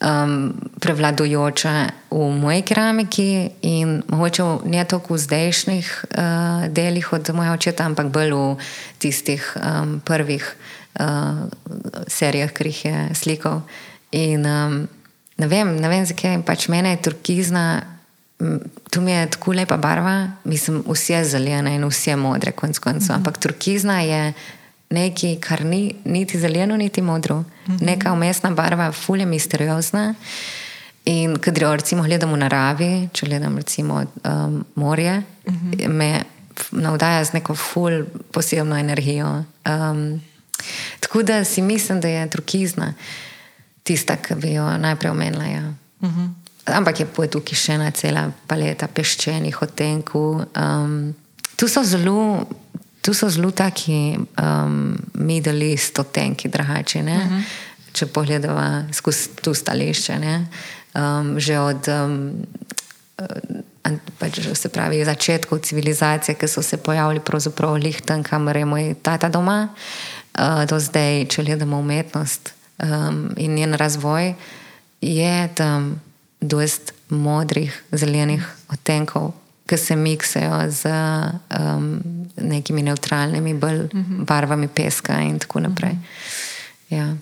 um, prevladujoča v moji keramiki in mogoče ne toliko v zdajšnjih uh, delih od mojega očeta, ampak bolj v tistih um, prvih uh, serijah, ki jih je slikal. In um, ne vem, ne vem zakaj, pač mene je turkizna. Tu mi je tako lepa barva, mislim, vse je zelene in vse je modre, konc koncev. Mm -hmm. Ampak turkizna je nekaj, kar ni niti zeleno, niti modro. Mm -hmm. Neka umestna barva, fulje misteriozna. In kadar recimo gledamo v naravi, če gledam recimo um, morje, mm -hmm. me navdaja z neko ful posebno energijo. Um, tako da si mislim, da je turkizna tista, ki bi jo najprej omenila. Ja. Mm -hmm. Ampak je tukaj še ena cela paleta peščenih odtenkov. Um, tu so zelo. Tu so zelo taki um, Middle East odtenki, drugače. Uh -huh. Če pogledamo skozi to stališče, um, že od um, pač, se pravi, začetkov civilizacije, ki so se pojavili pravzaprav lih tam, kamor je moj tata doma, uh, do zdaj, če gledamo umetnost um, in njen razvoj, je tam dost modrih, zelenih odtenkov, ki se miksajo z um, nekimi neutralnimi bolj uh mhm. -huh. barvami peska in tako naprej. Uh -huh. ja,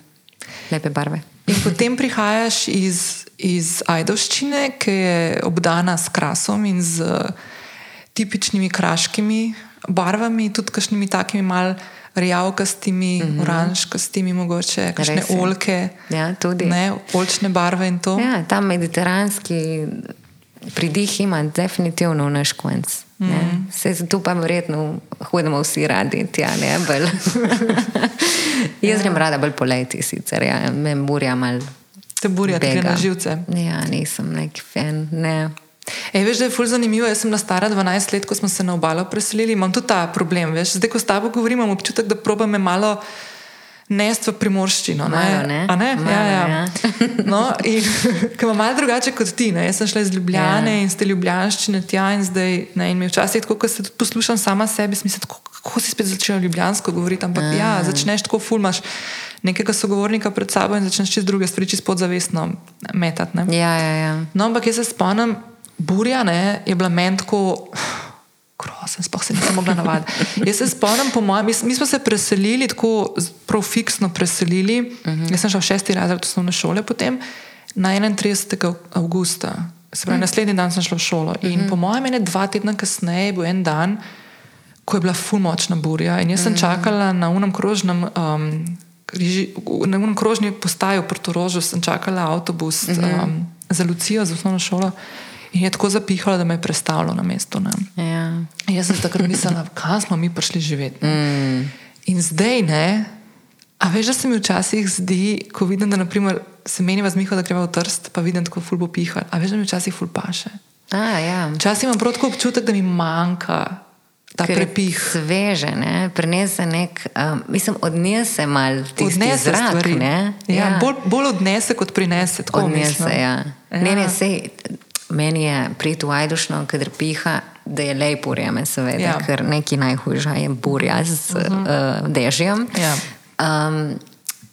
lepe barve. In potem prihajaš iz, iz Ajdovščine, ki je obdana s krasom in z tipičnimi kraškimi barvami, tudi kakšnimi takimi malimi rjavkastimi, mm -hmm. oranžkastimi, mogoče kakšne olke. Ja, tudi. Ne, olčne barve in to. Ja, ta mediteranski pridih ima definitivno naš konc. Mm -hmm. Se tu pa verjetno hodimo vsi radi, tja ne bolj. Jaz grem ja. rada bolj poleti, sicer ja, me burja mal. Te burja, te na živce. Ja, nisem nek fan. Ne. Ej, veš, da je fulj zanimivo. Jaz sem na stara 12 let, ko smo se na obalo preselili, imam tudi ta problem. Veš. Zdaj, ko s tabo govorim, imam občutek, da proba me malo nest v primorščino. Ne? Malo, ne? ne? Malo, ja, ja. ja. no, in ki ima malo drugače kot ti. Ne? Jaz sem šla iz Ljubljane ja. in ste ljubljanščine tja in zdaj. Ne? In mi včasih, tako, ko se tudi poslušam sama sebi, smisel, kako, kako si spet začela ljubljansko govoriti. Ampak ja, ja začneš tako fulmaš. Nekega sogovornika pred sabo in začneš čez druge stvari, čez podzavestno metati. Ja, ja, ja. No, ampak jaz se spomnim, burja ne, je bila meni tako. Grozen, sploh se nisem mogla navaditi. Jaz se spomnim, po mojem, mi, smo se preselili, tako prav fiksno preselili. Uh mhm. -huh. Jaz sem šel v šesti razred osnovne šole, potem na 31. augusta, se pravi, uh -huh. naslednji dan sem šel v šolo. In uh mhm. -huh. po mojem, ene dva tedna kasneje, bo en dan, ko je bila fulmočna burja. In jaz sem uh mhm. -huh. čakala na unem krožnem um, na enem krožni postaju v Portorožu sem čakala avtobus mm -hmm. um, za Lucijo, za osnovno šolo. In je tako zapihalo, da me je predstavilo na mestu. Ja. Jaz sem takrat mislila, kam smo mi prišli živeti. Mm. In zdaj ne. A veš, da se mi včasih zdi, ko vidim, da naprimer, se meni zmiha, da gremo v trst, pa vidim, kako ful bo pihal. A veš, da mi včasih ful paše. A, ja. Včasih imam prav tako občutek, da mi manjka ta Ker prepih. Sveže, ne? prenese nek, um, mislim, odnese malo tisti Odnese zrak. stvari. Ne? Ja, bolj, bolj odnese, kot prinese. Odnese, mislim. ja. Ja. Ne, ne, sej, meni je prit v Ajdušno, kadar piha, da je lej burjame, seveda, Ja. ker nekaj najhujša je burja z uh -huh. uh, dežjem. Ja. Um,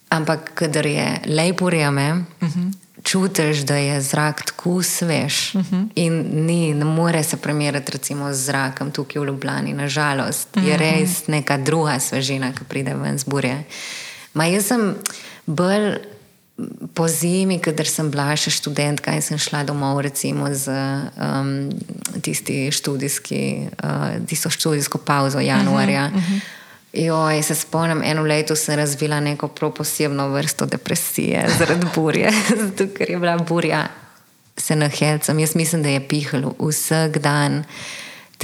ampak, kadar je lej burjame, uh -huh. čutiš, da je zrak tako svež uh -huh. in ni, ne more se primerjati recimo z zrakom tukaj v Ljubljani, nažalost. Je res neka druga svežina, ki pride ven z burje. Ma jaz sem bolj po zimi, kadar sem bila še študentka in sem šla domov recimo z um, tisti študijski, uh, tisto študijsko pauzo januarja. Uh -huh. Joj, se spomnim, eno leto sem razvila neko posebno vrsto depresije zaradi burje, zato ker je bila burja se nahelcem. Jaz mislim, da je pihalo vsak dan,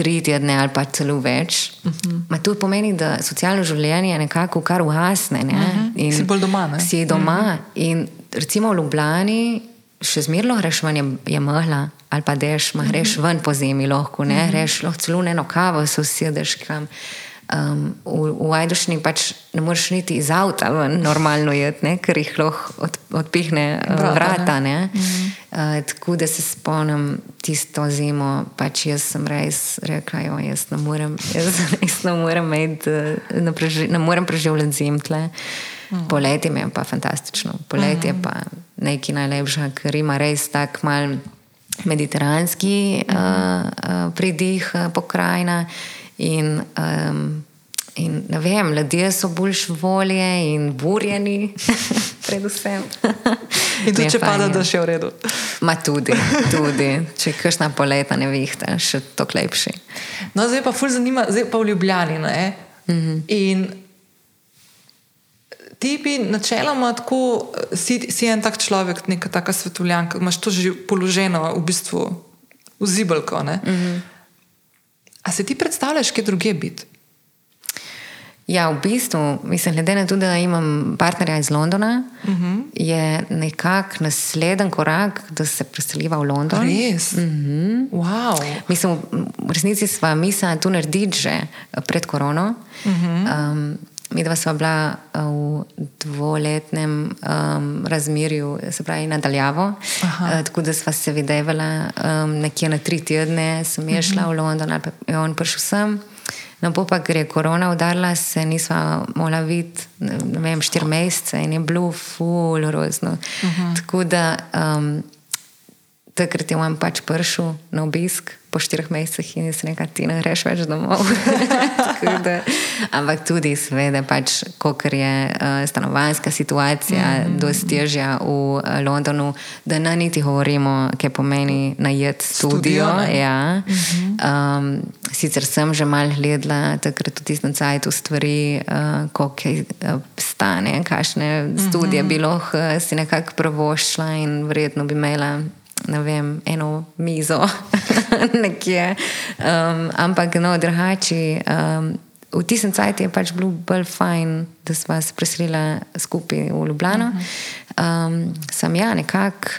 tri tedne ali pa celo več. Uh -huh. To pomeni, da socialno življenje nekako kar uhasne. Ne? Uh -huh. Si bolj doma, ne? Si doma. Uh -huh. In recimo v Ljubljani še zmerno ven, je, je mehla. Ali pa deš, ma greš ven po zemi, lahko ne, greš lahko celo eno kavo, se usedeš kam. Um, v v Ajdušni pač ne moreš niti iz avta ven, normalno ne, ker jih lahko od, odpihne uh, Vrata, vrata. Ne. Mm -hmm. Uh, tako da se spomnim tisto zimo, pač jaz sem res rekla, jo, jaz ne morem, jaz res ne morem, imeti, uh, ne, preži, ne morem preživljati zim tle. Mm. Poletje je pa fantastično, poletje mm pa nekaj najlepša, ker ima res tak mal mediteranski mm uh, uh, pridih, uh, pokrajina. In, um, in vem, ljudje so bolj volje in burjeni, predvsem. In tudi, je če pada, da še v redu. Ma tudi, tudi. če kašna poleta ne vihta, še to lepši. No, zdaj pa ful zanima, zdaj pa v Ljubljani. Ne? Mm -hmm. In ti bi načeloma tako, si, si en tak človek, neka taka svetovljanka, imaš to že položeno v bistvu v zibelko. Mm -hmm. A se ti predstavljaš, kje druge biti? Ja, v bistvu, mislim, glede na to, da imam partnerja iz Londona, uh -huh. je nekako naslednji korak, da se preseliva v London. Res? Mm -hmm. wow. Mislim, v resnici smo mislili to narediti že pred korono. Uh -huh. um, Mi dva sva bila v dvoletnem um, razmerju, se pravi, nadaljavo. Uh, tako da sva se videvala um, nekje na tri tedne, sem jaz šla v London, ali pa je on prišel sem. No, po pa gre korona udarila, se nisva mogla videti, ne vem, štiri mesece in je bilo ful grozno. Uh -huh. Tako da um, takrat je on pač prišel na obisk po štirih mesecih in se nekaj ti ne greš več domov. da, ampak tudi, seveda, pač, kot je uh, stanovanska situacija, mm -hmm. dosti težja v uh, Londonu, da ne niti govorimo, kaj pomeni najeti studio. Studio, ne? ja. mm -hmm. Um, sicer sem že mal gledala takrat tudi na sajtu stvari, uh, koliko uh, stane, kakšne mm -hmm. studije bi lahko uh, si nekako prvošla in vredno bi imela vem, eno mizo nekje. Um, ampak no, drugače. Um, V tistem cajtu je pač bilo bolj fajn, da smo se preselili skupaj v Ljubljano. Um, sem ja, nekako,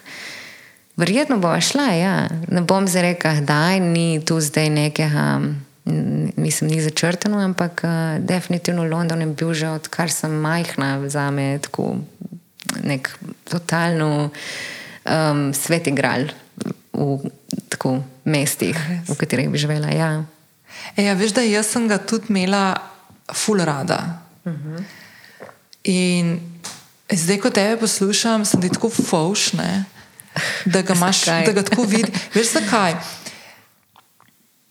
verjetno bo šla. Ja. Ne bom zdaj rekla, da ni tu zdaj nekega, mislim, ni začrtano, ampak uh, definitivno London je bil že odkar sem majhna za me tako nek totalno um, svet igral v tako mestih, v katerih bi živela. Ja. E, ja, veš, da jaz sem ga tudi imela ful rada. Uh -huh. In zdaj, ko tebe poslušam, sem ti tako faušne, da ga imaš, da ga tako vidiš. Veš zakaj?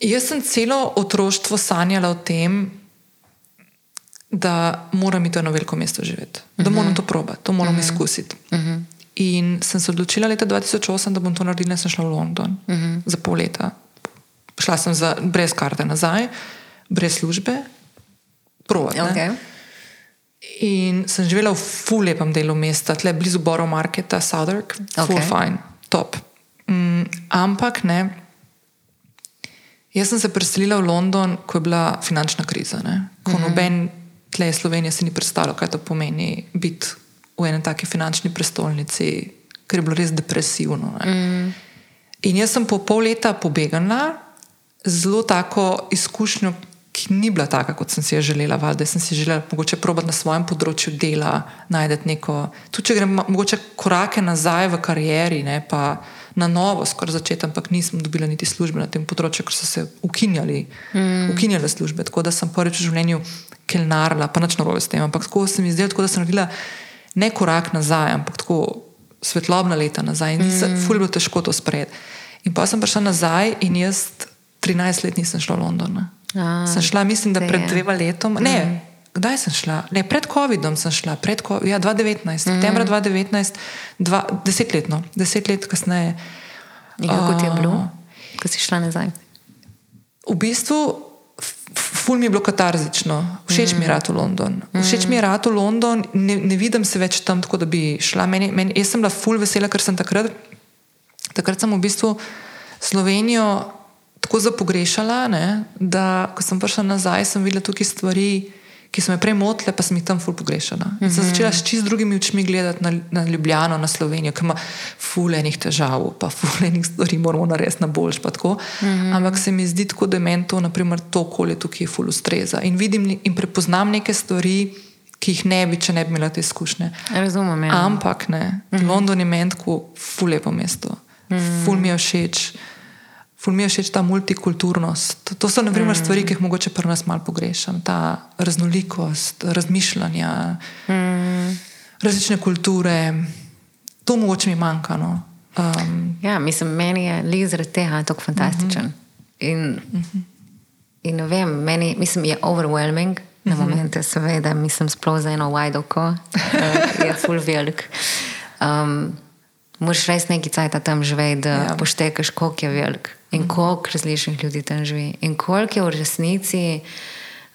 Jaz sem celo otroštvo sanjala o tem, da moram iti v eno veliko mesto živeti, da uh -huh. moram to probati, to moram uh -huh. izkusiti. Uh -huh. In sem se odločila leta 2008, da bom to naredila, in sem šla v London uh -huh. za pol leta. Šla sem za, brez karte nazaj, brez službe, provat. Okay. In sem živela v ful lepem delu mesta, tle blizu Borough Marketa, Southwark, ful Ok. fine, top. Mm, ampak ne. Jaz sem se preselila v London, ko je bila finančna kriza. Ne? Ko mm -hmm. noben tle Slovenije si ni predstavljal, kaj to pomeni biti v eni taki finančni prestolnici, ker je bilo res depresivno. Mm. In jaz sem po pol leta pobegala z zelo tako izkušnjo, ki ni bila taka, kot sem si jo želela. Valjda sem si želela mogoče probati na svojem področju dela, najti neko, tudi če grem ma- mogoče korake nazaj v karieri, ne, pa na novo skoraj začeti, ampak nisem dobila niti službe na tem področju, ker so se ukinjali, mm. ukinjale službe. Tako da sem prvič v življenju kelnarila, pa nič narobe s tem, ampak tako se mi je zdelo, tako da sem naredila ne korak nazaj, ampak tako svetlobna leta nazaj in mm. ful je bilo težko to sprejeti. In pa sem prišla nazaj in jaz 13 let nisem šla v London. ne. A, Sem šla, mislim, da pred dvema letoma. Ne, kdaj sem šla? Ne, pred COVID-om sem šla, pred COVID, ja, 2019, septembra 2019, dva, desetletno, deset let kasneje. In kako ti je bilo, ko si šla nazaj? V bistvu, ful mi je bilo katarzično, všeč mi je rad v London. Všeč mi je rad v London, ne, ne vidim se več tam, tako da bi šla. Meni, meni, jaz sem bila ful vesela, ker sem takrat, takrat sem v bistvu Slovenijo tako zapogrešala, ne, da ko sem prišla nazaj, sem videla tukaj stvari. Ki so me prej motile, pa sem jih tam ful pogrešala. Mm -hmm. Sem začela s čist drugimi očmi gledati na, na Ljubljano, na Slovenijo, ki ima fulejnih težav, pa fulejnih stvari moramo narediti na boljš. Mm -hmm. Ampak se mi zdi tako, da meni to, naprimer, to okolje tukaj ful ustreza. In vidim in prepoznam neke stvari, ki jih ne bi, če ne bi imela te izkušnje. Razumem. Ja. Ampak ne, mm -hmm. London je meni tako ful lepo mesto. Mm -hmm. Ful mi je všeč. Ful mi je všeč ta multikulturnost. To so naprimer, mm. stvari, ki jih mogoče pri nas malo pogrešam. Ta raznolikost, razmišljanja, mm. različne kulture. To mogoče mi manjka. No. Um, Ja, mislim, meni je le zaradi tega tako fantastičen. Uh -huh. in, uh -huh. in vem, meni mislim, je overwhelming. Na momente, seveda, mislim, sploh za eno wide oko, uh, je full velik. Um, Moraš res nekaj cajt tam živeti, da ja. poštekaš, koliko je velik in koliko različnih ljudi tam živi. In koliko je v resnici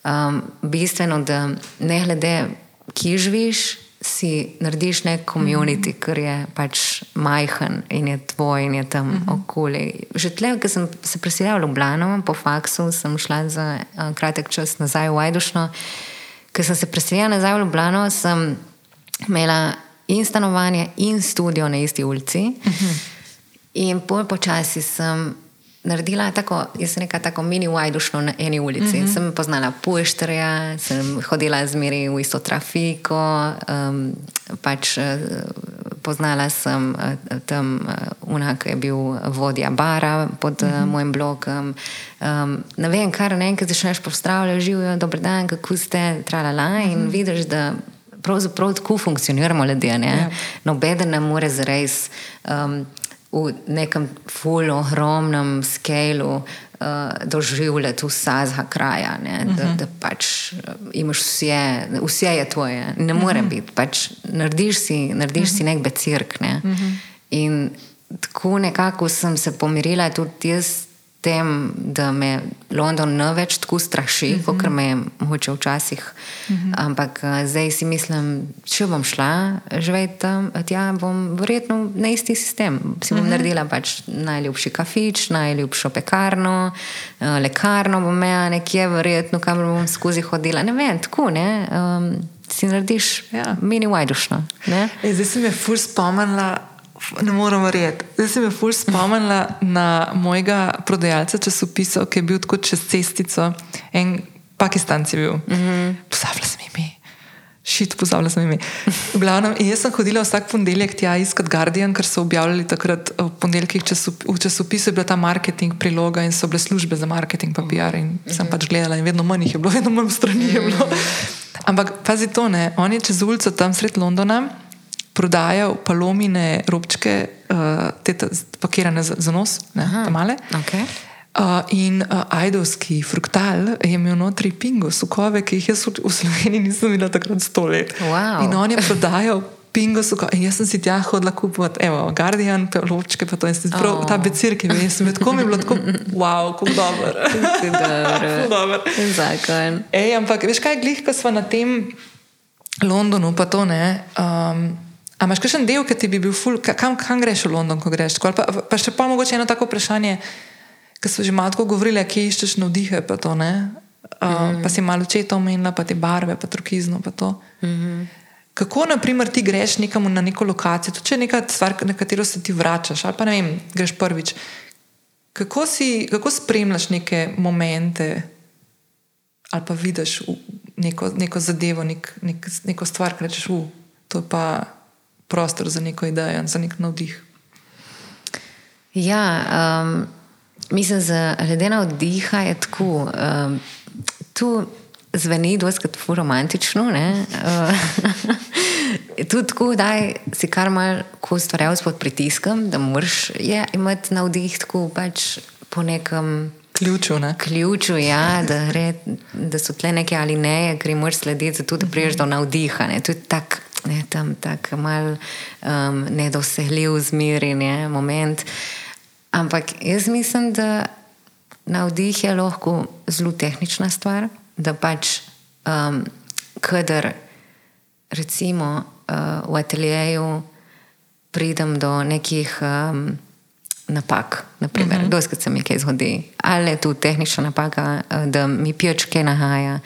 um, bistveno, da ne glede, kje živiš, si narediš nek komunit, mm -hmm. ker je pač majhen in je tvoj in je tam mm -hmm. okoli. Že tle, ko sem se preselila v Ljubljano, po faksu sem šla za uh, kratek čas nazaj v Vajdušno. Ko sem se preselila nazaj v Ljubljano, sem imela in stanovanje, in studio na isti ulici. Uh -huh. In pol počasi sem naredila tako, jaz sem neka tako mini vajdušno na eni ulici. Uh -huh. Sem poznala Pušterja, sem hodila zmeri v isto trafiko, um, pač uh, poznala sem uh, tam uh, unak, ki je bil vodja bara pod uh, uh -huh. mojim blogom. Um, ne vem, kar naenkrat začneš pozdravljati, živijo, dober dan, kako ste, tralala in uh -huh. vidiš, da pravzaprav tako funkcioniramo ljudje. Ne? Ja. Nobeden ne more zares um, v nekem ful ogromnem skalu uh, doživljati vsega kraja. Ne? Da, Mhm. da pač uh, imaš vse, vse je tvoje. Ne more Mhm. biti. Pač narediš si, narediš si nek becirk. Ne? Mhm. In tako nekako sem se pomirila tudi jaz. Tem, da me London ne več tako straši, uh -huh. kot me je mogoče včasih. Uh -huh. Ampak uh, zdaj si mislim, če bom šla živeti tam, tja bom verjetno na isti sistem. Si bom uh -huh. naredila pač najljubši kafič, najljubšo pekarno, uh, lekarno bom imela nekje, verjetno kamor bom skozi hodila. Ne vem, tako ne. Um, si narediš Ja. mini vajdušno. ne. Ej, zdaj si me ful spomnila, ne morem verjeti. Zdaj si me ful spomnila na mojega prodajalca časopisov, ki je bil tako čez cestico. En Pakistanc je bil. Mm -hmm. Pozabila sem ime. Šit, pozabila sem ime. V glavnem, jaz sem hodila vsak ponedeljek tja iskat Guardian, ker so objavljali takrat v ponedeljkih časop, v časopisu, je bila ta marketing priloga in so bile službe za marketing, pa PR. In sem pač gledala in vedno manj jih je bilo, vedno manj strani je bilo. Ampak pazi to, ne, on je čez ulico tam sred Londona prodajal palomine robčke, uh, te pakirane za, za nos, ne, male. Okay. Uh, in uh, ajdovski fruktal je imel notri pingo, sokove, ki jih jaz v, Sloveniji nisem videla takrat sto let. Wow. In on je prodajal pingo sokove. In jaz sem si tja hodila kupovati, evo, Guardian, pa lovčke, pa to in sem prav Oh. ta becir, ki mi je sem tako mi je bilo tako, wow, kako dober. Dobro. Ful dober. Zakon. Ej, ampak veš kaj, glih, ko smo na tem. Londonu, pa to ne. Um, a imaš kakšen del, ki ti bi bil ful, ka- kam, kam greš v London, ko greš? Tako, Pa, pa še pa mogoče eno tako vprašanje, ki so že malo govorili, kje iščeš navdihe, pa to ne. Uh, mm. Pa si malo četo omenila, pa te barve, pa turkizno, pa to. Mm -hmm. Kako, na primer, ti greš nekam na neko lokacijo, tudi če je neka stvar, na katero se ti vračaš, ali pa ne vem, greš prvič. Kako, si, kako spremljaš neke momente, ali pa vidiš neko, neko zadevo, nek, nek, neko stvar, ki rečeš, da to pa prostor za neko idejo, za nek navdih. Ja, um, mislim, da glede na oddiha je tako. Um, tu zveni doskrat fu romantično. Uh, tudi tako, da si kar mal ko ustvarjal pod pritiskom, da moraš je, imeti navdih tako pač po nekem. Ključu, ne? Ključu, ja, da, gre, da so tle neke ali ne, ki jim moraš slediti, zato da priješ do navdiha. Ne. To je tak, ne, tam tako mal um, nedosegljiv, zmirjen moment. Ampak jaz mislim, da navdih je lahko zelo tehnična stvar, da pač, um, kadar recimo uh, v ateljeju pridem do nekih um, napak, naprimer, uh -huh. doskrat se mi kaj zgodi, ali je tu tehnična napaka, uh, da mi pijač kaj nahaja,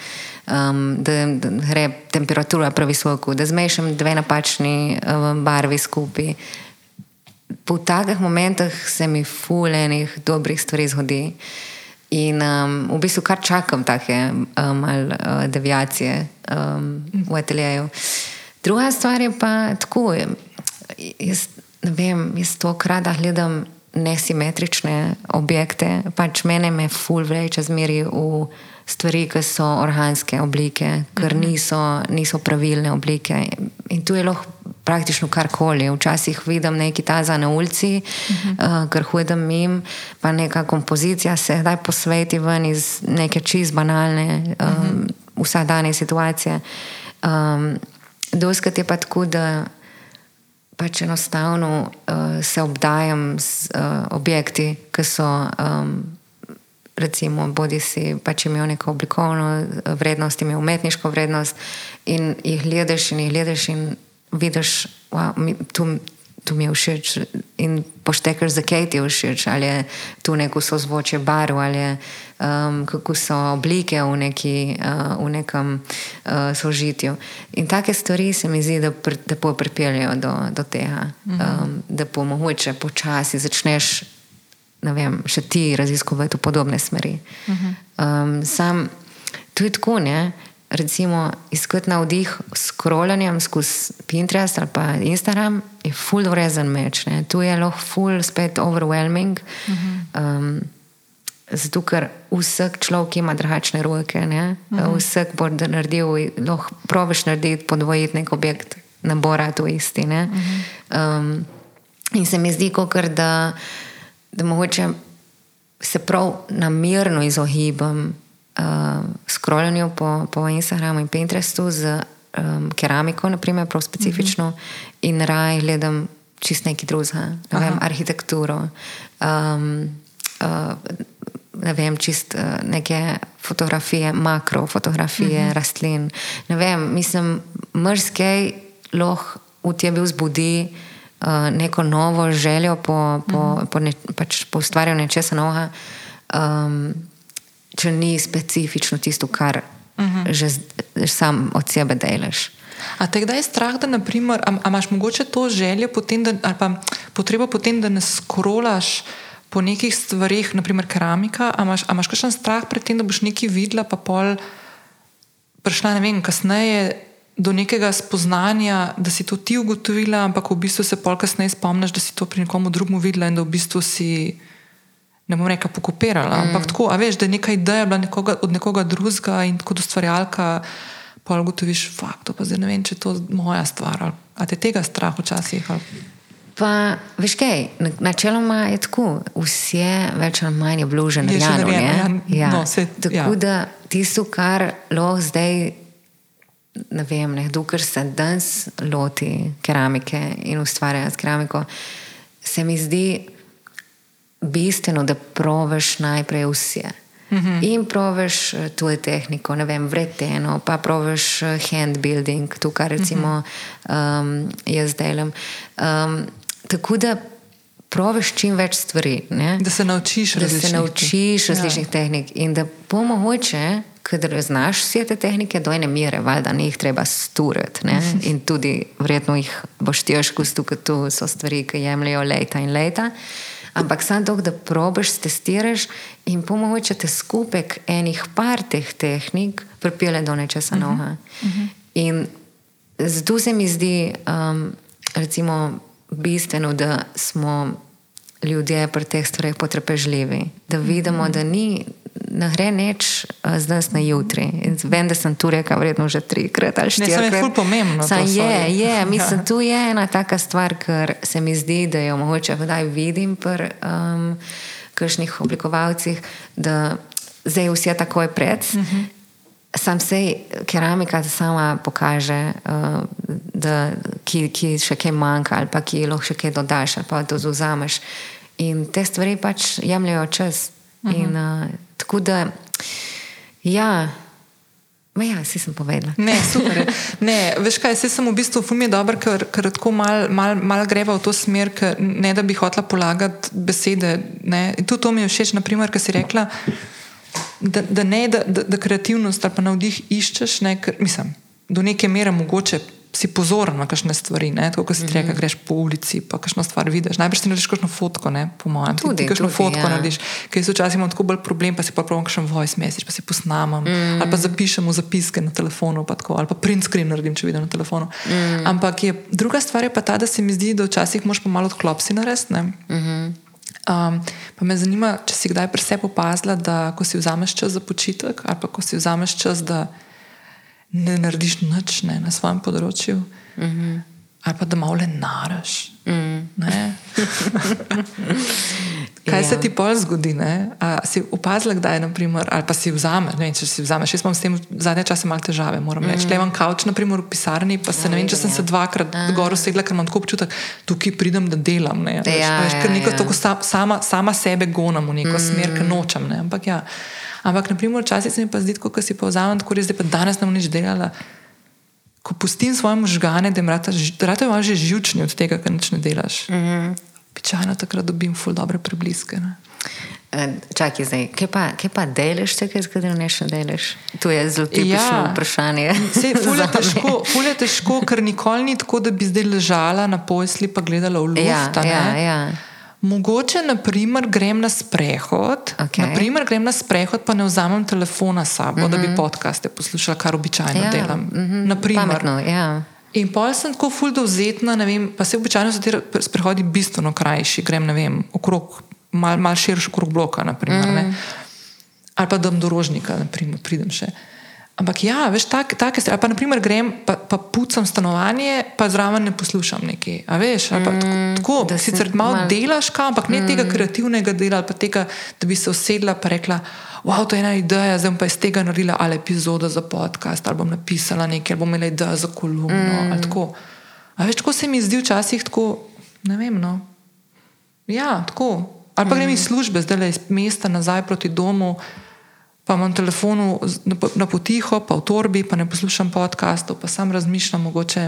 um, da, da gre temperatura previsoko, da zmešam dve napačni uh, barvi skupaj. Po takih momentih se mi fulejnih dobrih stvari zgodi. In um, v bistvu kar čakam take um, uh, deviacije um, v ateljeju. Druga stvar je pa tako. Jaz, ne vem, jaz to krada gledam nesimetrične objekte, pač mene me ful vreče zmeri v stvari, ki so organske oblike, ker niso, niso pravilne oblike. In tu je lahko praktično karkoli. Včasih vidim nekaj taza na ulici, uh -huh. uh, ker hodim mim, pa neka kompozicija se zdaj posveti ven iz neke čist banalne, um, uh -huh. vsakdanje situacije. Um, Doskrat je pa tako, da pač enostavno uh, se obdajam z uh, objekti, ki so. Um, Recimo, bodi si pač imel neko oblikovno vrednost, imel umetniško vrednost, in jih gledaš, in jih gledaš, in vidiš, wow, tu, tu mi je všeč. In poštekaš, zakaj ti je všeč, ali je tu neko sozvočje barv, ali je, um, kako so oblike v, neki, uh, v nekem uh, sožitju. In take stvari se mi zdi, da, pr, da pripeljajo do, do tega, um, da pomoče počasi začneš ne vem, še ti raziskovati v podobne smeri. Uh -huh. um, sam, to je tako, ne? recimo, iskati na vdih s krolanjem skozi Pinterest ali pa Instagram je full vrezen meč. Ne? Tu je lahko full spet overwhelming. Uh -huh. um, Zato, ker vsak človek ima drugačne roke, uh -huh. vsak bo naredil, lahko probiš narediti podvojiti nek objekt, nabora to isti. Uh -huh. um, in se mi zdi, kot da da mogoče se prav namerno izogibam uh, scrollanju po, po Instagramu in Pinterestu z um, keramiko, naprimer, prav specifično, mm -hmm. in raje gledam čist nekaj drugega, ne vem, arhitekturo. Um, uh, Ne vem, čist uh, neke fotografije, makrofotografije, mm -hmm. rastlin. Ne vem, mislim, mrzkej lahko v tebi vzbudi uh, uh, neko novo željo po, po, -hmm. po, ne, pač po ustvarjanju nečesa novega, um, če ni specifično tisto, kar mm -hmm. že, že sam od sebe delaš. A te kdaj je strah, da naprimer, a, a imaš mogoče to željo potem, da, ali pa potrebo potem, da ne skrolaš po nekih stvarih, naprimer keramika, a imaš, a imaš kakšen strah pred tem, da boš nekaj videla, pa pol prišla, ne vem, kasneje do nekega spoznanja, da si to ti ugotovila, ampak v bistvu se pol kasneje spomniš, da si to pri nekomu drugemu videla in da v bistvu si, ne bom rekla, pokopirala. Mm. Ampak tako, a veš, da je neka ideja bila nekoga, od nekoga drugega in kot ustvarjalka, pol ugotoviš, fakt, to pa zdaj ne vem, če je to moja stvar. A te tega strah včasih? Ali? Pa, veš kaj, načeloma je tako, vse več ali manj je bilo že narejeno. Ja, ja. no, se, tako ja. da tisto, kar lahko zdaj ne vem, nekdo, ker se danes loti keramike in ustvarja s keramiko, se mi zdi bistveno, da proveš najprej vse. Uh -huh. In proviš tujo tehniko, ne vem, vreteno, pa proviš hand building, to, kar recimo uh -huh. um, jaz delam. Um, tako da proviš čim več stvari. Ne? Da se naučiš različnih, da se naučiš različnih ja. tehnik in da pomoče ker znaš vse te tehnike do ene mere, valjda ne jih treba sturiti. In tudi, verjetno jih boš težko stukati, tu so stvari, ki jemljajo leta in leta. Ampak samo to, da probiš, testiraš in pomoče te skupek enih par teh tehnik, pripele do nečesa uh -huh. novega. Uh -huh. In zato se mi zdi um, recimo, bistveno, da smo ljudje pri teh stvareh potrpežljivi, da vidimo, uh -huh. da ni ne gre neč z danes na jutri. In vem, da sem tu rekel, vredno že trikrat ali štirikrat. To je pomembno. Sam je, je, mislim, ja. tu je ena taka stvar, ker se mi zdi, da jo mogoče vdaj vidim pri um, kakšnih oblikovalcih, da zdaj vse takoj pred. Uh -huh. Sam se keramika sama pokaže, uh, da ki, ki še kaj manjka, ali pa ki lahko še kaj dodaš, ali pa to zauzameš. In te stvari pač jemljajo čas. Uh -huh. In uh, tako da, ja. Ma ja, si sem povedala. Ne, super. Ne, veš kaj, se sem v bistvu fumi dobro, ker, ker tako mal, mal, mal greva v to smer, ker ne da bi hotla polagati besede. Tudi to mi je všeč, naprimer, kar si rekla, da, da ne, da, da, da kreativnost ali pa navdih iščeš, ne, ker, mislim, do neke mere mogoče si pozoren na kakšne stvari. Tako kot si ti rekel, mhm. greš po ulici, pa kakšno stvar vidiš. Najprej si narediš kakšno fotko, ne, po mojem. Tudi ti kakšno tudi, fotko ja. narediš, ker so včasih imamo tako bolj problem, pa si pa pravim kakšen voice message, pa si posnamem. Mm. Ali pa zapišem v zapiske na telefonu, pa tako, ali pa print screen naredim, če vidim na telefonu. Mm. Ampak je, druga stvar je pa ta, da se mi zdi, da včasih moš pa malo odklopsi narediti. Mm -hmm. Um, pa me zanima, če si kdaj pri sebi opazila, da ko si vzameš čas za počitek, ali pa ko si vzameš čas, da ne narediš nič ne, na svojem področju, mm -hmm. ali pa da malo le naraš. Mm. Kaj ja. se ti pol zgodi? A, si opazila, da je, naprimer, ali pa si vzameš, ne vem, če si vzameš. Jaz imam s tem zadnje čase malo težave, moram mm. reči. Če imam kavč, naprimer, v pisarni, pa se ja, ne vem, če sem ja. se dvakrat ja. gor usedla, ker imam tako občutek, tukaj pridem, da delam. Ne, ja, veš, ker neko ja. tako sama, sama sebe gonam v neko mm. smer, ker nočem. Ne, ampak ja. Ampak, naprimer, včasih se mi pa zdi, ko si povzamem, tako res, da pa danes ne bom nič delala. Ko pustim svoje možgane, da jim rade imaš že živčni od tega, kar nič ne delaš. Običajno mm -hmm. takrat dobim ful dobre prebliske. Ne? E, čakaj, zdaj, kaj pa, kaj pa delaš, če kaj zgodi, ne delaš? To je zelo tipično ja. vprašanje. Ful je, težko, ful je težko, ker nikoli ni tako, da bi zdaj ležala na posli in gledala v luft. Ja, ja, ja. Mogoče, naprimer, grem na sprehod, okay. naprimer, grem na sprehod, pa ne vzamem telefona s sabo, mm -hmm. da bi mhm. podcaste poslušala, kar običajno ja. delam. Mm -hmm. Pametno, ja. In pol sem tako ful dovzetna, vem, pa se običajno so ti sprehodi bistveno krajši, grem vem, okrog, mal, mal širši okrog bloka, naprimer, mm -hmm. ali pa dom do rožnika, naprimer, pridem še. Uh, Ampak ja, veš, take tak stvari. Pa, naprimer, grem, pa, pa pucam stanovanje, pa zraven ne poslušam nekaj. A veš, pa, mm, tako, da sicer malo mal... delaš, kam, ampak ne mm. tega kreativnega dela, pa tega, da bi se usedla in rekla, wow, to je ena ideja, zdaj pa iz tega naredila ali epizodo za podcast, ali bom napisala nekaj, ali bom imela idejo za kolumno. Mm. Tako. A veš, tako se mi zdi včasih tako, ne vem. No. Ja, tako. Ali pa mm. grem iz službe, zdaj le iz mesta nazaj proti domu pa imam telefon na potiho, pa v torbi, pa ne poslušam podkastov, pa sam razmišljam mogoče.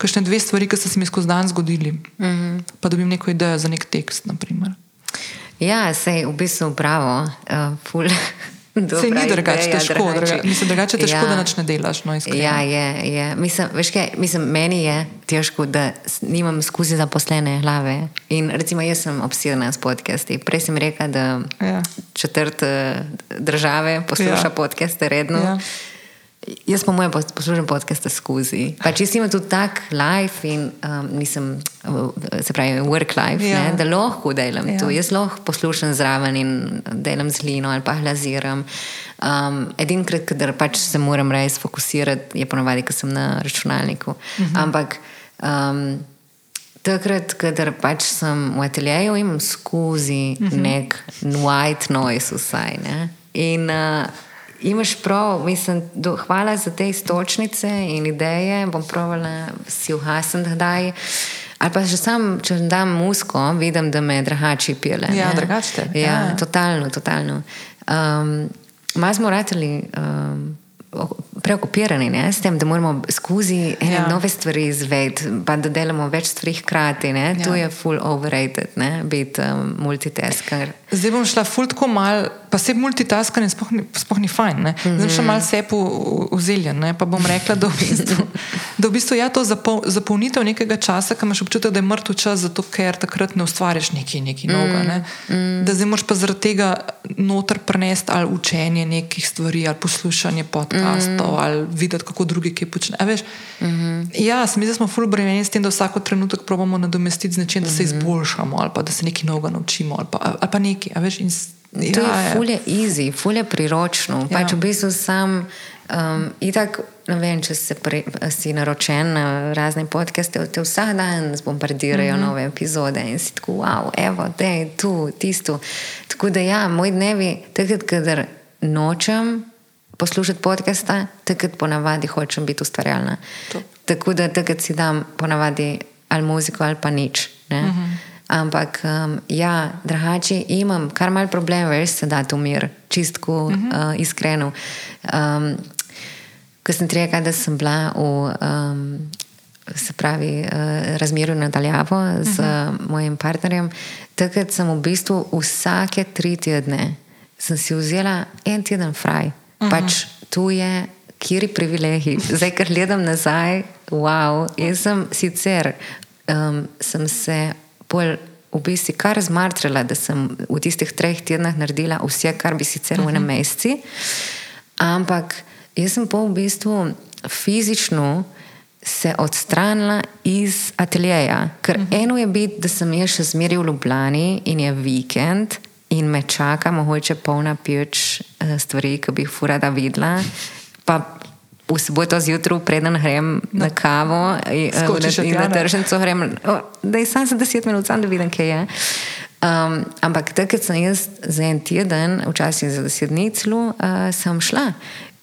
Kakšne dve stvari, ki so se mi skozi dan zgodili, mm -hmm. pa dobim neko idejo za nek tekst. Naprimer. Ja, se je v bistvu pravo, uh, Se ni drugače težko, mislim, drugače težko, ja. da nič ne delaš. No, ja, je, je. Mislim, kaj, mislim, meni je težko, da nimam skozi zaposlene glave. In recimo, jaz sem obsedena s podcasti. Prej sem rekla, da ja. četrt eh, države posluša ja. podcaste redno. Ja. Jaz, po mojem, poslušam podcaste skozi. Pa če si imel tudi tak life in um, nisem, se pravi, work life, ja. ne, da lahko delam ja. to. Jaz lahko poslušam zraven in delam z lino ali pa glaziram. Um, Edinkrat, kadar pač se moram res fokusirati, je ponovadi, ko sem na računalniku. Mhm. Ampak um, takrat, kadar pač sem v ateljeju, imam skozi mhm. nek white noise vsaj. Ne. In uh, Imaš prav, mislim, do, hvala za te istočnice in ideje. Bom provala si uhasniti, da je. Ali pa že sam, če dam musko, vidim, da me drugače pile. Ja, drugače. Ja, ja, totalno, totalno. Um, Malo smo rateli um, preokupirani ne, s tem, da moramo skozi ene ja. nove stvari izvedeti, pa da delamo več stvari hkrati. Ja. To je full overrated, biti um, multitasker. Zdaj bom šla full tako mal, pa se multitaskanje sploh, sploh ni fajn. Mm -hmm. Zdaj bom šla mal sepu v zelje, pa bom rekla, da v bistvu, da v bistvu ja, to zapol, zapolnitev nekega časa, ki imaš občutek, da je mrtev čas, zato ker takrat ne ustvarjaš nekaj, nekaj novega. Ne? Mm -hmm. Da zdaj moraš pa zaradi tega noter prenesti ali učenje nekih stvari, ali poslušanje podcastov, mm -hmm. ali videti, kako drugi kaj počnejo. Mm -hmm. Ja, mi smo full bremenjeni s tem, da vsako trenutek probamo nadomestiti z nečim, da se mhm. izboljšamo, ali pa da se nekaj novega naučimo, ali pa, ali pa nekaj. Ja, to je fulje easy, fulje priročno. Ja. Pač v bistvu sam. Um, itak, vem, če pre, si naročen na razne podcaste, te vsak dan zbombardirajo mm -hmm. nove epizode in si tako, wow, evo, da je tu, tisto. Tako da, ja, moj dnevi, takrat, kadar nočem poslušati podcaste, takrat ponavadi hočem biti ustvarjalna. To. Tako da takrat si dam ponavadi ali muziko ali pa nič. Mm -hmm. Ampak, um, ja, drugače imam kar mal problem, veš, se da to mir, čistko uh -huh. uh, iskreno. Um, ko sem rekla, da sem bila v. Um, Se pravi, uh, razmerju nadaljavo z uh -huh. mojim partnerjem. Takrat sem v bistvu vsake tri tedne si vzela en teden fraj. Uh -huh. Pač tu je, kjer je privilegij. Zdaj, ker gledam nazaj, wow, jaz sem sicer um, sem se pol v bistvu kar zmartrila, da sem v tistih treh tednih naredila vse, kar bi sicer v enem mhm. mesecu. Ampak jaz sem pa v bistvu fizično se odstranila iz ateljeja. Ker uh mhm. -huh. eno je biti, da sem jaz še zmeraj v Ljubljani in je vikend in me čaka, mogoče polna pič eh, stvari, ki bi jih furada videla. Pa v soboto zjutraj, preden grem na kavo in, in na tržnico, grem, da je samo za deset minut, sam da vidim, kaj je. Um, ampak takrat sem jaz za en teden, včasih za deset dni celo, uh, sem šla.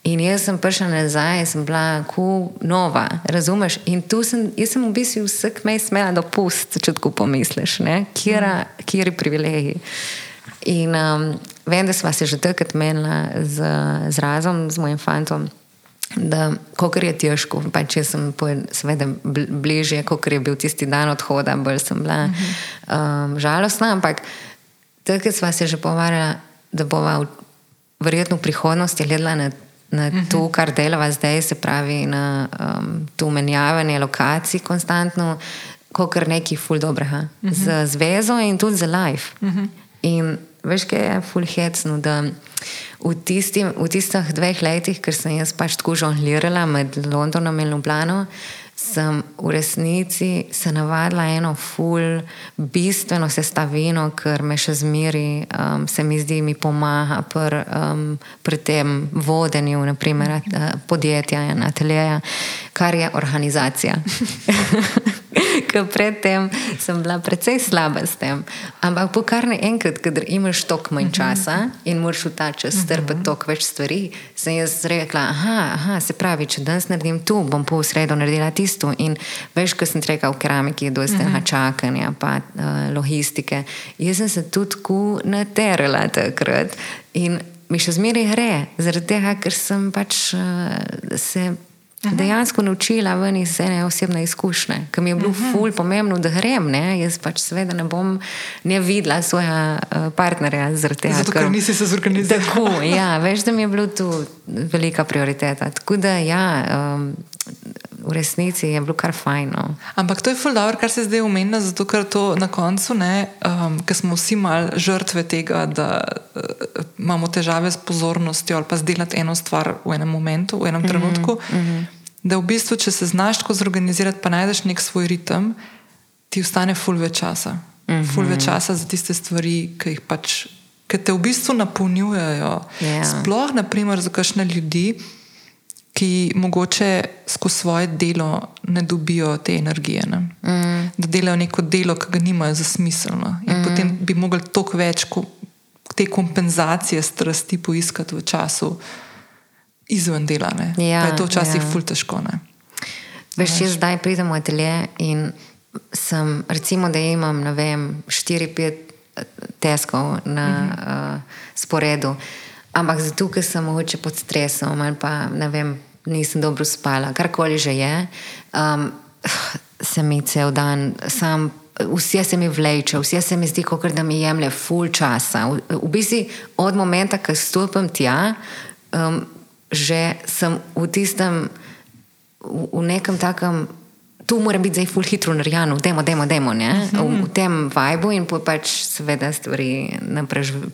In jaz sem prišla nazaj, sem bila ku nova, razumeš? In tu sem, jaz sem v bistvu vsak mej smela dopust, če tako pomisliš, kje je privilegij. In um, vem, da sva se že takrat menila z, z razom, z mojim fantom da kako je težko. Pa če sem seveda bližje, kot je bil tisti dan odhoda, bolj sem bila um, žalostna. Ampak takrat smo se že povarjali, da bomo verjetno v prihodnosti gledali na, na to, kar delava zdaj, se pravi na um, to menjavanje lokacij konstantno, kot je nekaj ful dobrega za zvezo in tudi za life. In veš, kaj je ful hecno v, tistim, v tistih dveh letih, ker sem jaz pač tako žonglirala med Londonom in Ljubljano, sem v resnici se navadila eno ful, bistveno sestavino, ker me še zmeri, um, se mi zdi, mi pomaga pr, um, pri tem vodenju, naprimer podjetja in ateljeja, kar je organizacija. ker predtem sem bila precej slaba s tem. Ampak po kar ne enkrat, ker imaš toliko manj mhm. časa in moraš v ta čas strpeti mhm. toliko več stvari, sem jaz rekla, aha, aha, se pravi, če danes naredim tu, bom po sredo naredila tisto. In veš, ko sem rekla v keramiki, do istega čakanja, pa uh, logistike, jaz sem se tudi tako naterala takrat. In mi še zmeraj gre, zaradi tega, ker sem pač uh, se dejansko naučila ven iz ene osebne izkušnje, ki mi je bilo -huh. ful pomembno, da grem. Ne? Jaz pač seveda ne bom ne videla svojega uh, partnerja zaradi tega. Zato, ker nisi se zorganizirala. Tako, ja, veš, da mi je bilo tu velika prioriteta. Tako da ja. Um, V resnici je bilo kar fajn. No. Ampak to je dobro, kar se zdaj omenja, zato ker to na koncu, um, ker smo vsi mal žrtve tega, da uh, imamo težave s pozornostjo ali pa zdelati eno stvar v enem momentu, v enem mm -hmm, trenutku. Mm -hmm. Da v bistvu, če se znaš tako zorganizirati, pa najdeš nek svoj ritem, ti ostane ful več časa. Mm -hmm. Ful več časa za tiste stvari, ki, pač, ki te v bistvu napolnjujejo. Yeah. Ja. Sploh, naprimer, za kakšne ljudi ki mogoče skozi svoje delo ne dobijo te energije. Ne? Mm. Da delajo neko delo, ki ga nimajo za smiselno. In mm. potem bi mogli toliko več ko, te kompenzacije strasti poiskati v času izven dela. Ja, je to včasih ja. ful težko. Ne? Veš, če zdaj pridem v atelje in sem, recimo, da imam 4-5 teskov na mm -hmm. uh, sporedu. Ampak zato, ker sem mogoče pod stresom ali pa ne vem, nisem dobro spala, karkoli že je, um, se mi cel dan sam. Vse se mi vleče, vse se mi zdi, kot da mi jemlje ful časa. V, v bistvu od momentu, ko stopim tja, um, že sem v tistem, v, v nekem takem, tu mora biti zdaj ful hitro narejeno, demo, demo, demo, ne? Uh -huh. v, v tem vibu in pa pač seveda stvari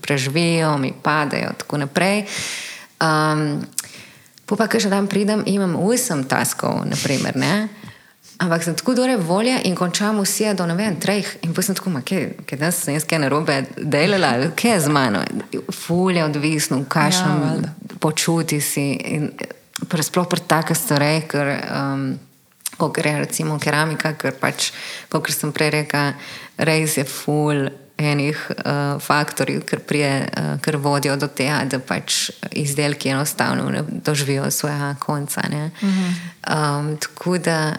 preživijo, mi padejo in tako naprej. Um, pa, ker že dan pridem, imam 8 taskov, naprimer, ne? Ampak sem tako dobre volje in končam vse do ne vem, treh. In pa sem tako, kaj da sem jaz kaj narobe delala, kaj je z mano. Fulje odvisno, v kakšnem ja, počuti si. In sploh pri takih stvareh, ker um, gre recimo keramika, ker pač, kot sem prej rekla, res je ful. Enih uh, faktorjev, ker, uh, ker vodijo do tega, da pač izdelki enostavno ne doživijo svojega konca. Uh -huh. um, tako da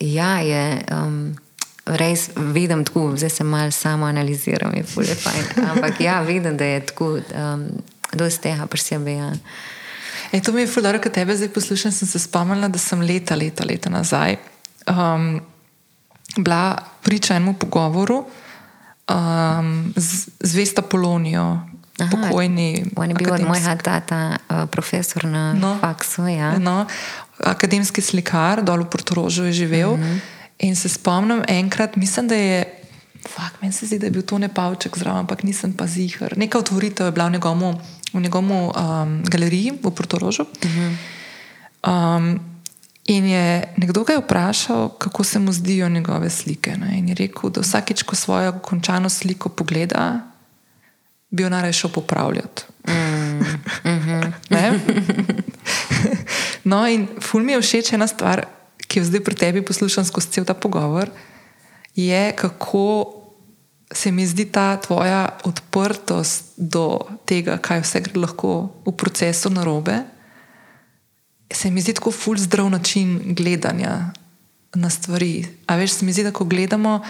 Ja, je. Um, Res vidim tako, zdaj se malo samo analiziram, je fulje fajn. Ampak ja, vidim, da je tako, um, dosti tega posebej. Ja. E, to mi je fulje, da tebe zdaj poslušam. Sem se spomnila, da sem leta, leta, leta nazaj um, bila priča enemu pogovoru um, z Zvesta Polonijo. Pokojni. On je bil od mojega tata, uh, profesor na no, faksu. Ja. No, akademski slikar, dol v Portugalsku je živel. Mm -hmm. In se spomnim, enkrat, mislim, da je, fakt, meni se zdi, da je bil to nepavček zraven, ampak nisem pa zihar. Neka otvoritev je bila v njegovom, v njegovom um, galeriji v Portugalsku. Mm -hmm. um, in je nekdo ga je vprašal, kako se mu zdijo njegove slike. Ne? In je rekel, da vsakič, ko svojo končano sliko pogleda, bi jo naj šel popravljati. Mm -hmm. No, in ful mi je všeč ena stvar, ki jo zdaj pri tebi poslušam skozi cel ta pogovor, je kako se mi zdi ta tvoja odprtost do tega, kaj vse gre lahko v procesu narobe. Se mi zdi tako ful zdrav način gledanja na stvari. A veš, se mi zdi, da ko gledamo.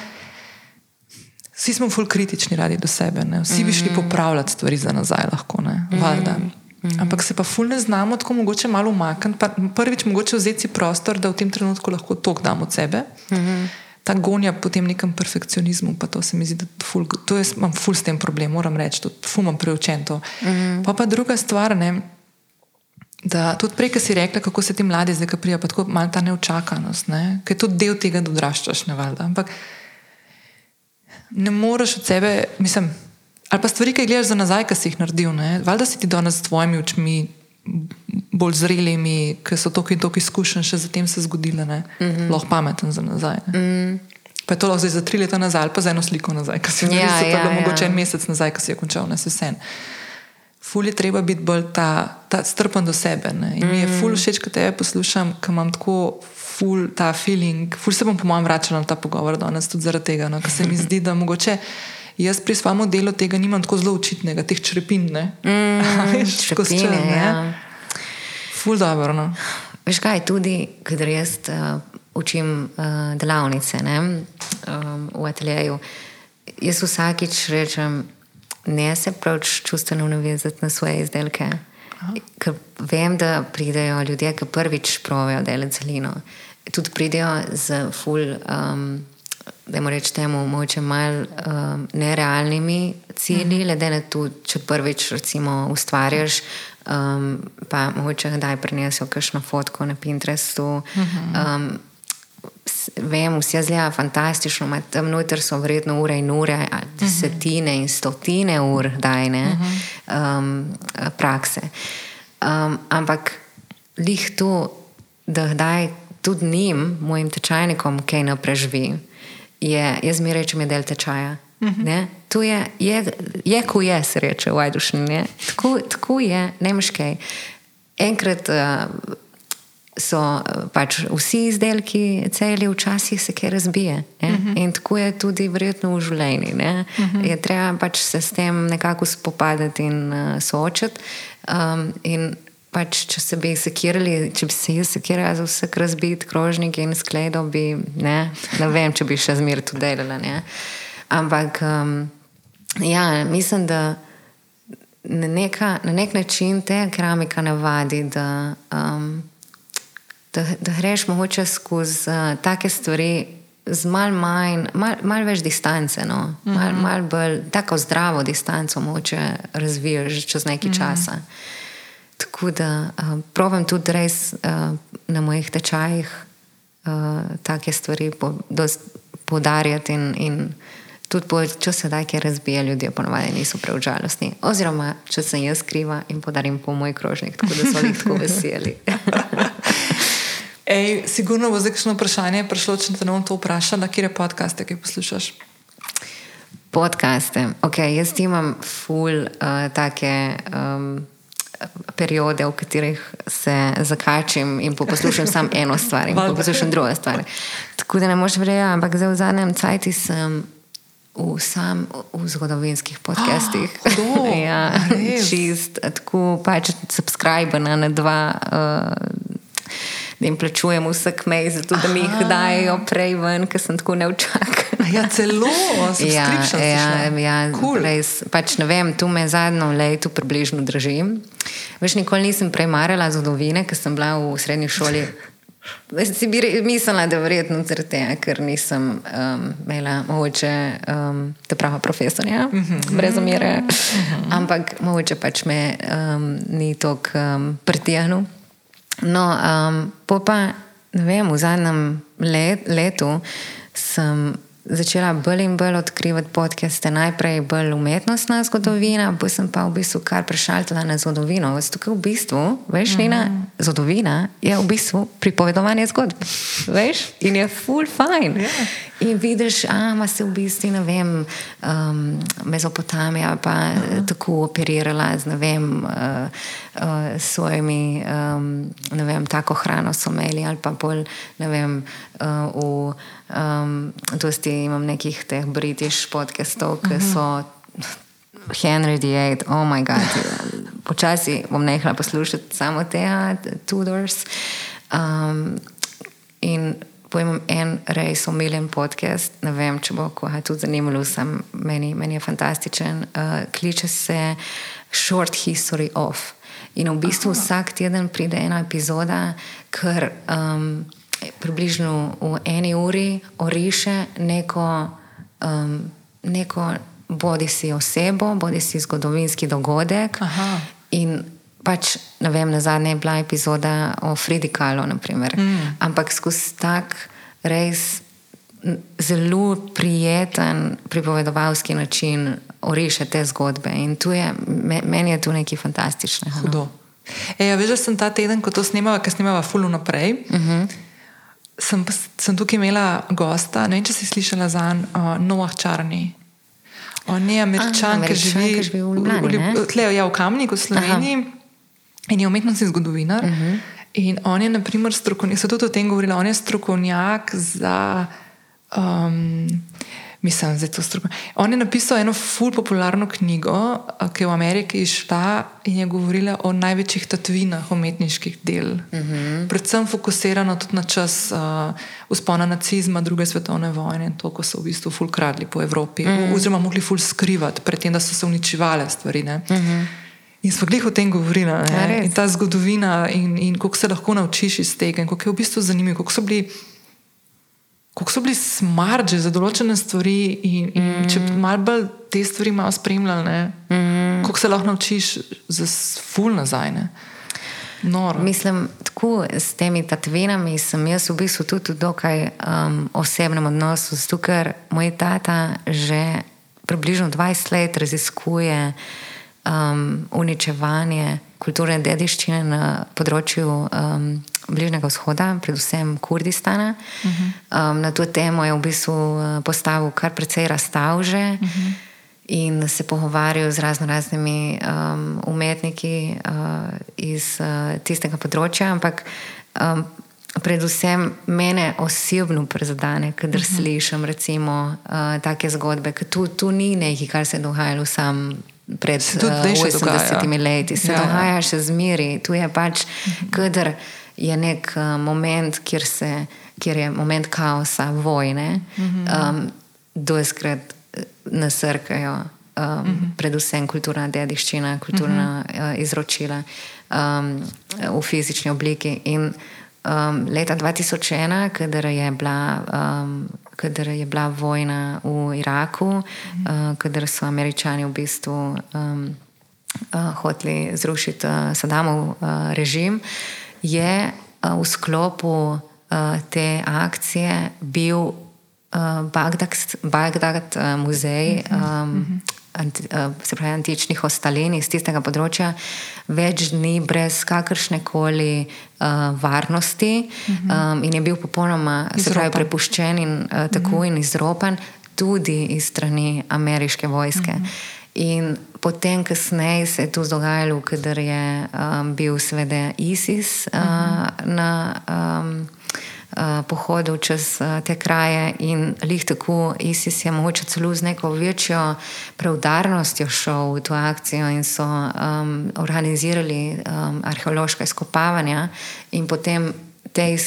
Vsi smo ful kritični radi do sebe, ne? vsi bi šli mm. popravljati stvari za nazaj, lahko ne, valjda. Mm. -hmm. Ampak se pa ful ne znamo tako mogoče malo umakniti. Prvič, mogoče vzeti prostor, da v tem trenutku lahko to damo od sebe. Mm -hmm. Ta gonja po tem nekem perfekcionizmu, pa to se mi zdi, da ful, to jaz imam ful s tem problem, moram reči, da ful imam preučen to. Mm -hmm. Pa pa druga stvar, ne, da tudi prej, ki si rekla, kako se ti mladi zdaj prija, pa tako malo ta neočakanost, ne, ker je tudi del tega, da odraščaš, ne valjda. Ampak ne moreš od sebe, mislim. Ali pa stvari, ki jih gledaš za nazaj, ki si jih naredil. Valjda si ti danes s tvojimi očmi bolj zrelimi, ki so toliko in toliko izkušenj še zatem se zgodile, mm -hmm. lahko pameten za nazaj. Mm -hmm. Pa je to lahko za tri leta nazaj, ali pa za eno sliko nazaj, ki si jo ja, videl, ja, ja. mogoče en mesec nazaj, ki si jo končal, ne se vse. Ful je treba biti bolj ta, ta strpen do sebe. Ne? In mm mi je ful všeč, ko te poslušam, ker imam tako ful ta feeling. Ful se bom po mojem vračala na ta pogovor danes tudi zaradi tega, no? ker se mi zdi, da mogoče. Jaz pri svojem delu tega nimam tako zelo učitnega, teh črepin. Mm, črepine, ja. Ful dobro. No? Veš kaj, tudi, kadar jaz uh, učim uh, delavnice ne, um, v ateljeju, jaz vsakič rečem, ne se preveč čustveno navezati na svoje izdelke. Ker vem, da pridejo ljudje, ki prvič pravijo delati zelino. Tudi pridejo z full. Um, da mu rečemo, mogoče malo um, nerealnimi cilji, le da ne tu, če prvič recimo ustvarjaš, um, pa mogoče kdaj prinesel kakšno fotko na Pinterestu. Um, Vem, vse zgleda fantastično, tam noter so vredno ure in ure, desetine in stotine ur, dajne um, prakse. Um, ampak lih to, da kdaj tudi njim, mojim tečajnikom, kaj ne preživi je, jaz mi rečem, je del tečaja. Uh mhm. -huh. To je, je, je, ko je, se reče v Ajdušni. Tako, tako je, ne meškej. Enkrat uh, so uh, pač vsi izdelki celi, včasih se kaj razbije. Uh mhm. -huh. In tako je tudi verjetno v življenju. Uh mhm. -huh. Je treba pač se s tem nekako spopadati in uh, soočati. Um, pač, če se bi sekirali, če bi se jaz sekirala za vse razbit krožnik in skledo, bi ne, ne vem, če bi še zmeraj to delala. Ne. Ampak um, ja, mislim, da na, neka, na nek način te keramika navadi, da, um, da, da greš mogoče skozi uh, take stvari z malo mal, mal več distance, no? malo Mhm. mal bolj tako zdravo distanco mogoče razviješ čez nekaj časa. Tako da uh, probujem tudi res uh, na mojih tečajih uh, take stvari po, dost poudarjati in, in tudi po, če se daj kaj razbije, ljudje ponovadi niso preveč žalostni. Oziroma, če sem jaz kriva in podarim po moj krožnik, tako da so jih tako veseli. Ej, sigurno bo zdaj kakšno vprašanje prišlo, če te ne bom to vprašala, kje je podcaste, ki poslušaš. Podcaste. Okay, jaz imam ful uh, take um, periode, v katerih se zakačim in poslušam samo eno stvar in poslušam drugo stvar. Tako da ne moreš verjeti, ampak zdaj v zadnjem cajtu sem v, sam, v zgodovinskih podcastih. hudo, ja, res? čist, tako pač subscribe na, na dva. Uh, Da jim plačujem vsak mesec, zato da mi jih dajo prej ven, ker sem tako neučak. A ja, celo, ja, šla. ja, Cool. res, pač ne vem, tu me zadnjo leto približno držim. Veš, nikoli nisem prej marala zgodovine, ker sem bila v srednji šoli. Si bi mislila, da je verjetno zaradi tega, ker nisem um, imela mogoče um, ta prava profesorja, uh -huh. brez omere. Uh -huh. Ampak mogoče pač me um, ni tako um, pritijanil. No, um, pa, ne vem, v zadnjem let, letu sem začela bolj in bolj odkrivati podcaste. Najprej bolj umetnostna zgodovina, potem sem pa v bistvu kar prešaltala na zgodovino. Zato, ker v bistvu, veš, Nina, zgodovina je v bistvu pripovedovanje zgodb. Veš, in je full fine. In vidiš, da ima se v bistvu, ne vem, um, Mezopotamija pa uh tako operirala z ne vem, uh, uh, svojimi, um, ne vem, tako hrano so imeli ali pa bolj, ne vem, uh, v, um, dosti imam nekih teh britiš podcastov, ki so. Henry VIII, oh moj bog, počasi bom nehala poslušati samo te Tudors. Um, in pojmem en res omiljen podcast, ne vem, če bo koga tudi zanimalo, sem meni, meni je fantastičen. Uh, kliče se Short History of. In v bistvu Aha. vsak teden pride ena epizoda, ker um, približno v eni uri oriše neko, um, neko bodi si osebo, bodi si zgodovinski dogodek. Aha. In pač, ne vem, na zadnje je bila epizoda o Fridikalu, mm. ampak skozi tak res zelo prijeten pripovedovalski način oriše te zgodbe. In tu je, me, meni je tu nekaj fantastičnega. No. Hudo. E, ja, veš, da sem ta teden, ko to snemava, ker snemava fulno naprej, uh Mhm. -huh. sem, sem tukaj imela gosta, ne vem, če si slišala za uh, Noah Čarni. On je američan, ki živi, živi v Ljubljani, tle, ja, v Kamniku, v Sloveniji Aha. in je umetnostni zgodovinar. Uh Mhm. -huh. In on je, na primer, strokovnjak, so tudi o tem govorili, on je strokovnjak za. Um, Mislim, da je to strokovno. On je napisal eno ful popularno knjigo, a, ki je v Ameriki izšla in je govorila o največjih tatvinah umetniških del. Uh -huh. Predvsem fokusirano tudi na čas uh, uspona nacizma, druge svetovne vojne in to, ko so v bistvu ful kradli po Evropi, uh -huh. oziroma mogli ful skrivati, predtem, da so se uničevale stvari. Uh -huh. In smo glih o tem govorili, ne? in ta zgodovina, in, in kako se lahko naučiš iz tega, in kako je v bistvu zanimivo, kako so bili kako so bili smart že za določene stvari. In, in mm. Če malo bolj te stvari malo spremljali, ne, mm. kako se lahko naučiš za ful nazaj. Ne. Noro. Mislim, tako s temi tatvinami sem jaz v bistvu tudi v dokaj um, osebnem odnosu, zato ker moj tata že približno 20 let raziskuje um, uničevanje kulturne dediščine na področju um, Bližnjega vzhoda, predvsem Kurdistana. Uh -huh. um, na to temo je v bistvu uh, postavil kar precej razstav že. Uh -huh in se pogovarjal z razno raznimi um, umetniki uh, iz uh, tistega področja, ampak um, predvsem mene osebno prizadene, kadar uh -huh. slišim recimo uh, take zgodbe, ker tu, tu ni nekaj, kar se je dogajalo sam. Pred Se tudi zdaj še 80 dogaja. leti se Ja, ja. dogaja še zmeri. Tu je pač, kadar je nek uh, moment, kjer, se, kjer je moment kaosa, vojne, um, doskrat nasrkajo um, uh -huh. predvsem kulturna dediščina, kulturna uh -huh. uh, izročila um, v fizični obliki. In um, leta 2001, kadar je bila. Um, Kader je bila vojna v Iraku, uh -huh. uh, kader so američani v bistvu um, uh, hoteli zrušiti uh, Sadamov uh, režim, je uh, v sklopu uh, te akcije bil uh, Bagdad, Bagdad uh, muzej. Um, Anti, se pravi, antičnih ostalin iz tistega področja, več dni brez kakršne koli uh, varnosti, um, in je bil popolnoma pravi, prepuščen in uh, tako in izropan, tudi iz strani ameriške vojske. Uh -huh. In potem, kasneje, se je to dogajalo, ker je um, bil seveda ISIS uh, uh -huh. na um, uh, pohodu čez uh, te kraje in lih tako ISIS je mogoče celo z neko večjo preudarnostjo šel v to akcijo in so um, organizirali um, arheološka izkopavanja in potem te eh,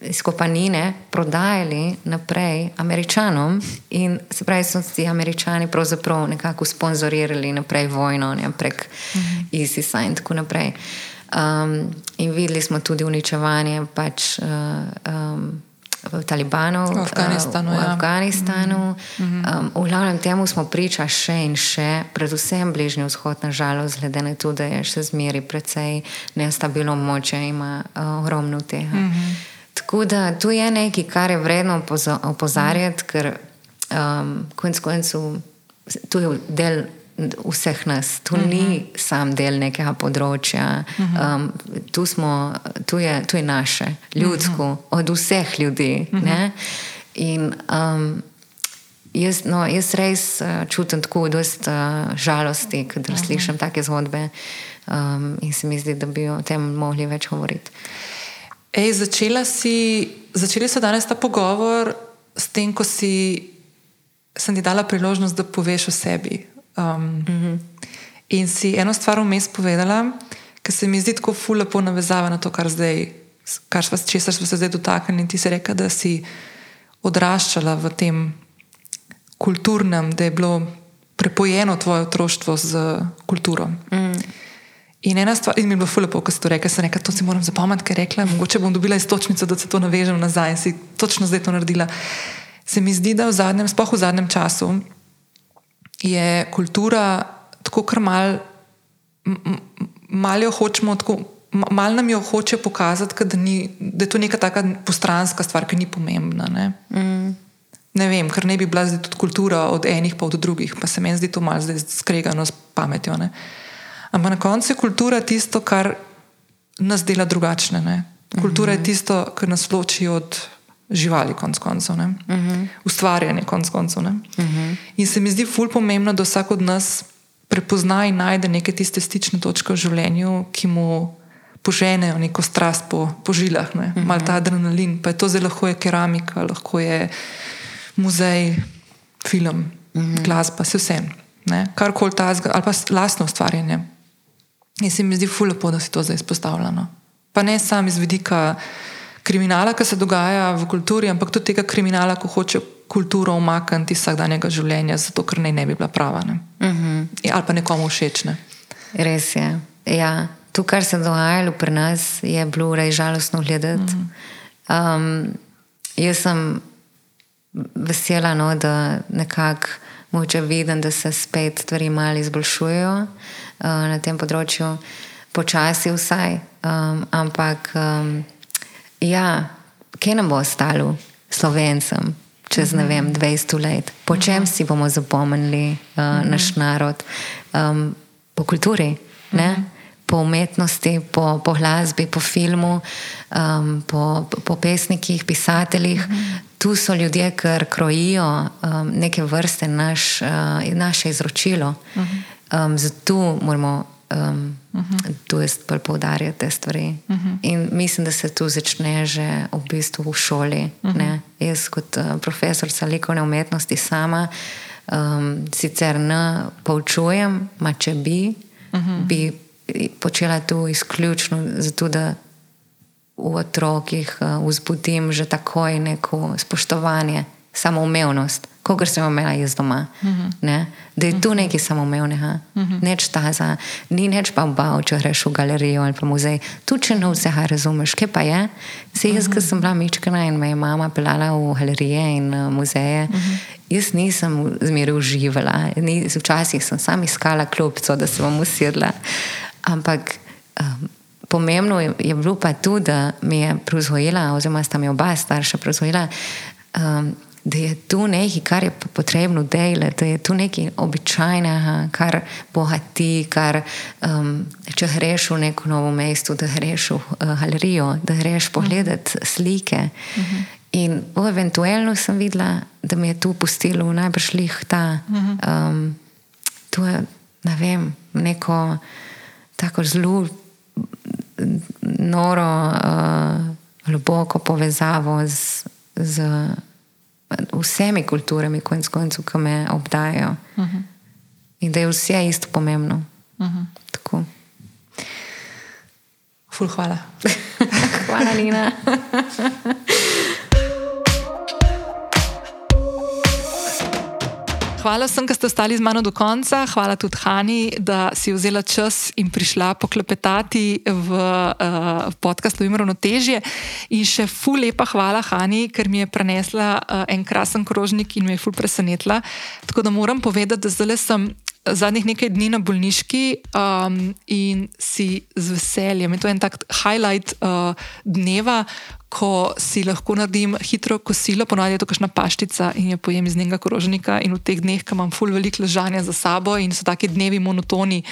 izkopanine prodajali naprej američanom, in se pravi, so ti američani pravzaprav nekako sponzorirali naprej vojno, ne prek mhm. ISIS-a in tako naprej. Um, in videli smo tudi uničevanje pač. Uh, um, Talibanov v Afganistanu. V, v, Afganistanu. Mm -hmm. um, v glavnem temu smo priča še in še, predvsem Bližnji vzhod, nažalost, glede na to, da je še zmeri precej nestabilno moče, ima uh, ogromno tega. Mm -hmm. Tako da tu je nekaj, kar je vredno opozarjati, ker um, konec koncev tu je del vseh nas, tu uh -huh. ni mhm. sam del nekega področja, uh -huh. um, tu, smo, tu, je, tu je naše, ljudsko, uh -huh. od vseh ljudi. Uh -huh. In um, jaz, no, jaz res uh, čutim tako dosta uh, žalosti, kadar uh -huh. slišim take zgodbe um, in se mi zdi, da bi o tem mogli več govoriti. Ej, začela si, začeli so danes ta pogovor s tem, ko si, sem ti dala priložnost, da poveš o sebi, Um, mm -hmm. In si eno stvar vmes povedala, ki se mi zdi tako fulano navezava na to, kar, zdaj, kar sva, česar smo se zdaj dotaknili. Ti si rekla, da si odraščala v tem kulturnem, da je bilo prepojeno tvoje otroštvo z kulturo. Mm. In ena stvar, in mi je bilo fulano, ko si to rekla, sem rekla, to si moram zapomniti, ker rekla, mogoče bom dobila istočnico, da se to navežem nazaj in si točno zdaj to naredila. Se mi zdi, da v zadnjem, spoh v zadnjem času, je kultura tako kar mal, malo hočemo. Mal nam jo hoče pokazati, da, ni, da je to neka taka postranska stvar, ki ni pomembna. Ne, mm. ne vem, ker ne bi bila zdaj tudi kultura od enih pa od drugih, pa se meni zdi to malce skregano s pametjo. Ne. Ampak na koncu je kultura tisto, kar nas dela drugačne. Ne. Kultura mm -hmm. je tisto, kar nas loči od živali, konc koncev, uh mhm. -huh. ustvarjanje, konc koncev. Uh mhm. -huh. In se mi zdi ful pomembno, da vsak od nas prepozna in najde neke tiste stične točke v življenju, ki mu poženejo neko strast po, po žilah, uh mhm. -huh. malo ta adrenalin. Pa je to zelo lahko je keramika, lahko je muzej, film, uh -huh. glasba, vse vse. Karkoli ta zgo, ali pa lastno ustvarjanje. In se mi zdi ful lepo, da si to zdaj izpostavljeno. Pa ne samo iz vidika kriminala, ki se dogaja v kulturi, ampak tudi tega kriminala, ko hoče kulturo umakniti iz vsakdanjega življenja, zato ker naj ne bi bila prava. Ne? Uh mhm. -huh. Ali pa nekomu všeč. Ne? Res je. Ja. To, kar se je dogajalo pri nas, je bilo res žalostno gledati. Uh. -huh. um, jaz sem vesela, no, da nekako vidim, da se spet stvari malo izboljšujejo uh, na tem področju, počasi vsaj. Um, ampak um, Ja, kje nam bo ostalo, slovencem, čez ne vem, 200 let? Po čem si bomo zapomnili uh, naš narod? Um, po kulturi, ne? po umetnosti, po, po glasbi, po filmu, um, po, po pesnikih, pisateljih. Tu so ljudje, ki krojijo um, neke vrste naš, uh, naše izročilo. Um, zato moramo um, uh -huh. tu je bolj poudarjati te stvari. Uh -huh. In mislim, da se tu začne že v bistvu v šoli. Uh -huh. Jaz, kot uh, profesorica likovne umetnosti, sama um, sicer ne poučujem, ma če bi, uh -huh. bi počela to izključno zato, da v otrokih uh, vzbudim že takoj neko spoštovanje, samoumevnost kot sem imela jaz doma. Uh -huh. Da je tu nekaj samoumevnega, uh -huh. neč taza, ni neč pa obav, če greš v galerijo ali pa muzej. Tu če ne vse razumeš, kaj pa je. Se jaz, uh -huh. ki sem bila mičkana in me je mama pelala v galerije in uh, muzeje. Uh -huh. Jaz nisem zmeraj uživala, včasih sem sam iskala klopco, da se bom usedla. Ampak um, pomembno je, je bilo pa tudi, da mi je prozvojila, oziroma sta mi oba starša prozvojila, um, da je tu nekaj, kar je potrebno delati, da je tu nekaj običajnega, kar bohati, kar um, če greš v neko novo mesto, da greš v uh, galerijo, da greš pogledati slike. Uh -huh. In eventualno sem videla, da mi je tu pustilo najbrž lih ta, um, to je, ne vem, neko tako zelo noro, uh, globoko povezavo z, z vsemi kulturami, konc koncev, ki me obdajajo. Uh -huh. In da je vse isto pomembno. Uh -huh. Ful, hvala. hvala, Lina. Hvala vsem, ki ste ostali z mano do konca. Hvala tudi Hani, da si vzela čas in prišla poklepetati v uh, podcast Lovim Ravnotežje. In še ful lepa hvala Hani, ker mi je prenesla uh, en krasen krožnik in me je ful presenetila. Tako da moram povedati, da zdaj sem zadnjih nekaj dni na bolniški um, in si z veseljem. In to je en tak highlight uh, dneva, ko si lahko naredim hitro kosilo, ponovadi je to kakšna paštica in jo pojem iz njega krožnika. In v teh dneh, ko imam ful veliko ležanja za sabo in so taki dnevi monotoni,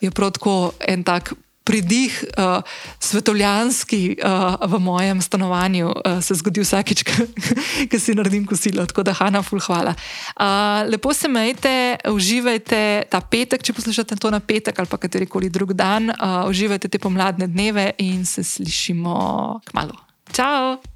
je prav tako en tak pridih uh, svetovljanski uh, v mojem stanovanju uh, se zgodi vsakič, ko si naredim kosilo. Tako da, Hanna, ful, hvala. Uh, lepo se majte, uživajte ta petek, če poslušate to na petek ali pa katerikoli drug dan. Uh, uživajte te pomladne dneve in se slišimo k malu. Ciao!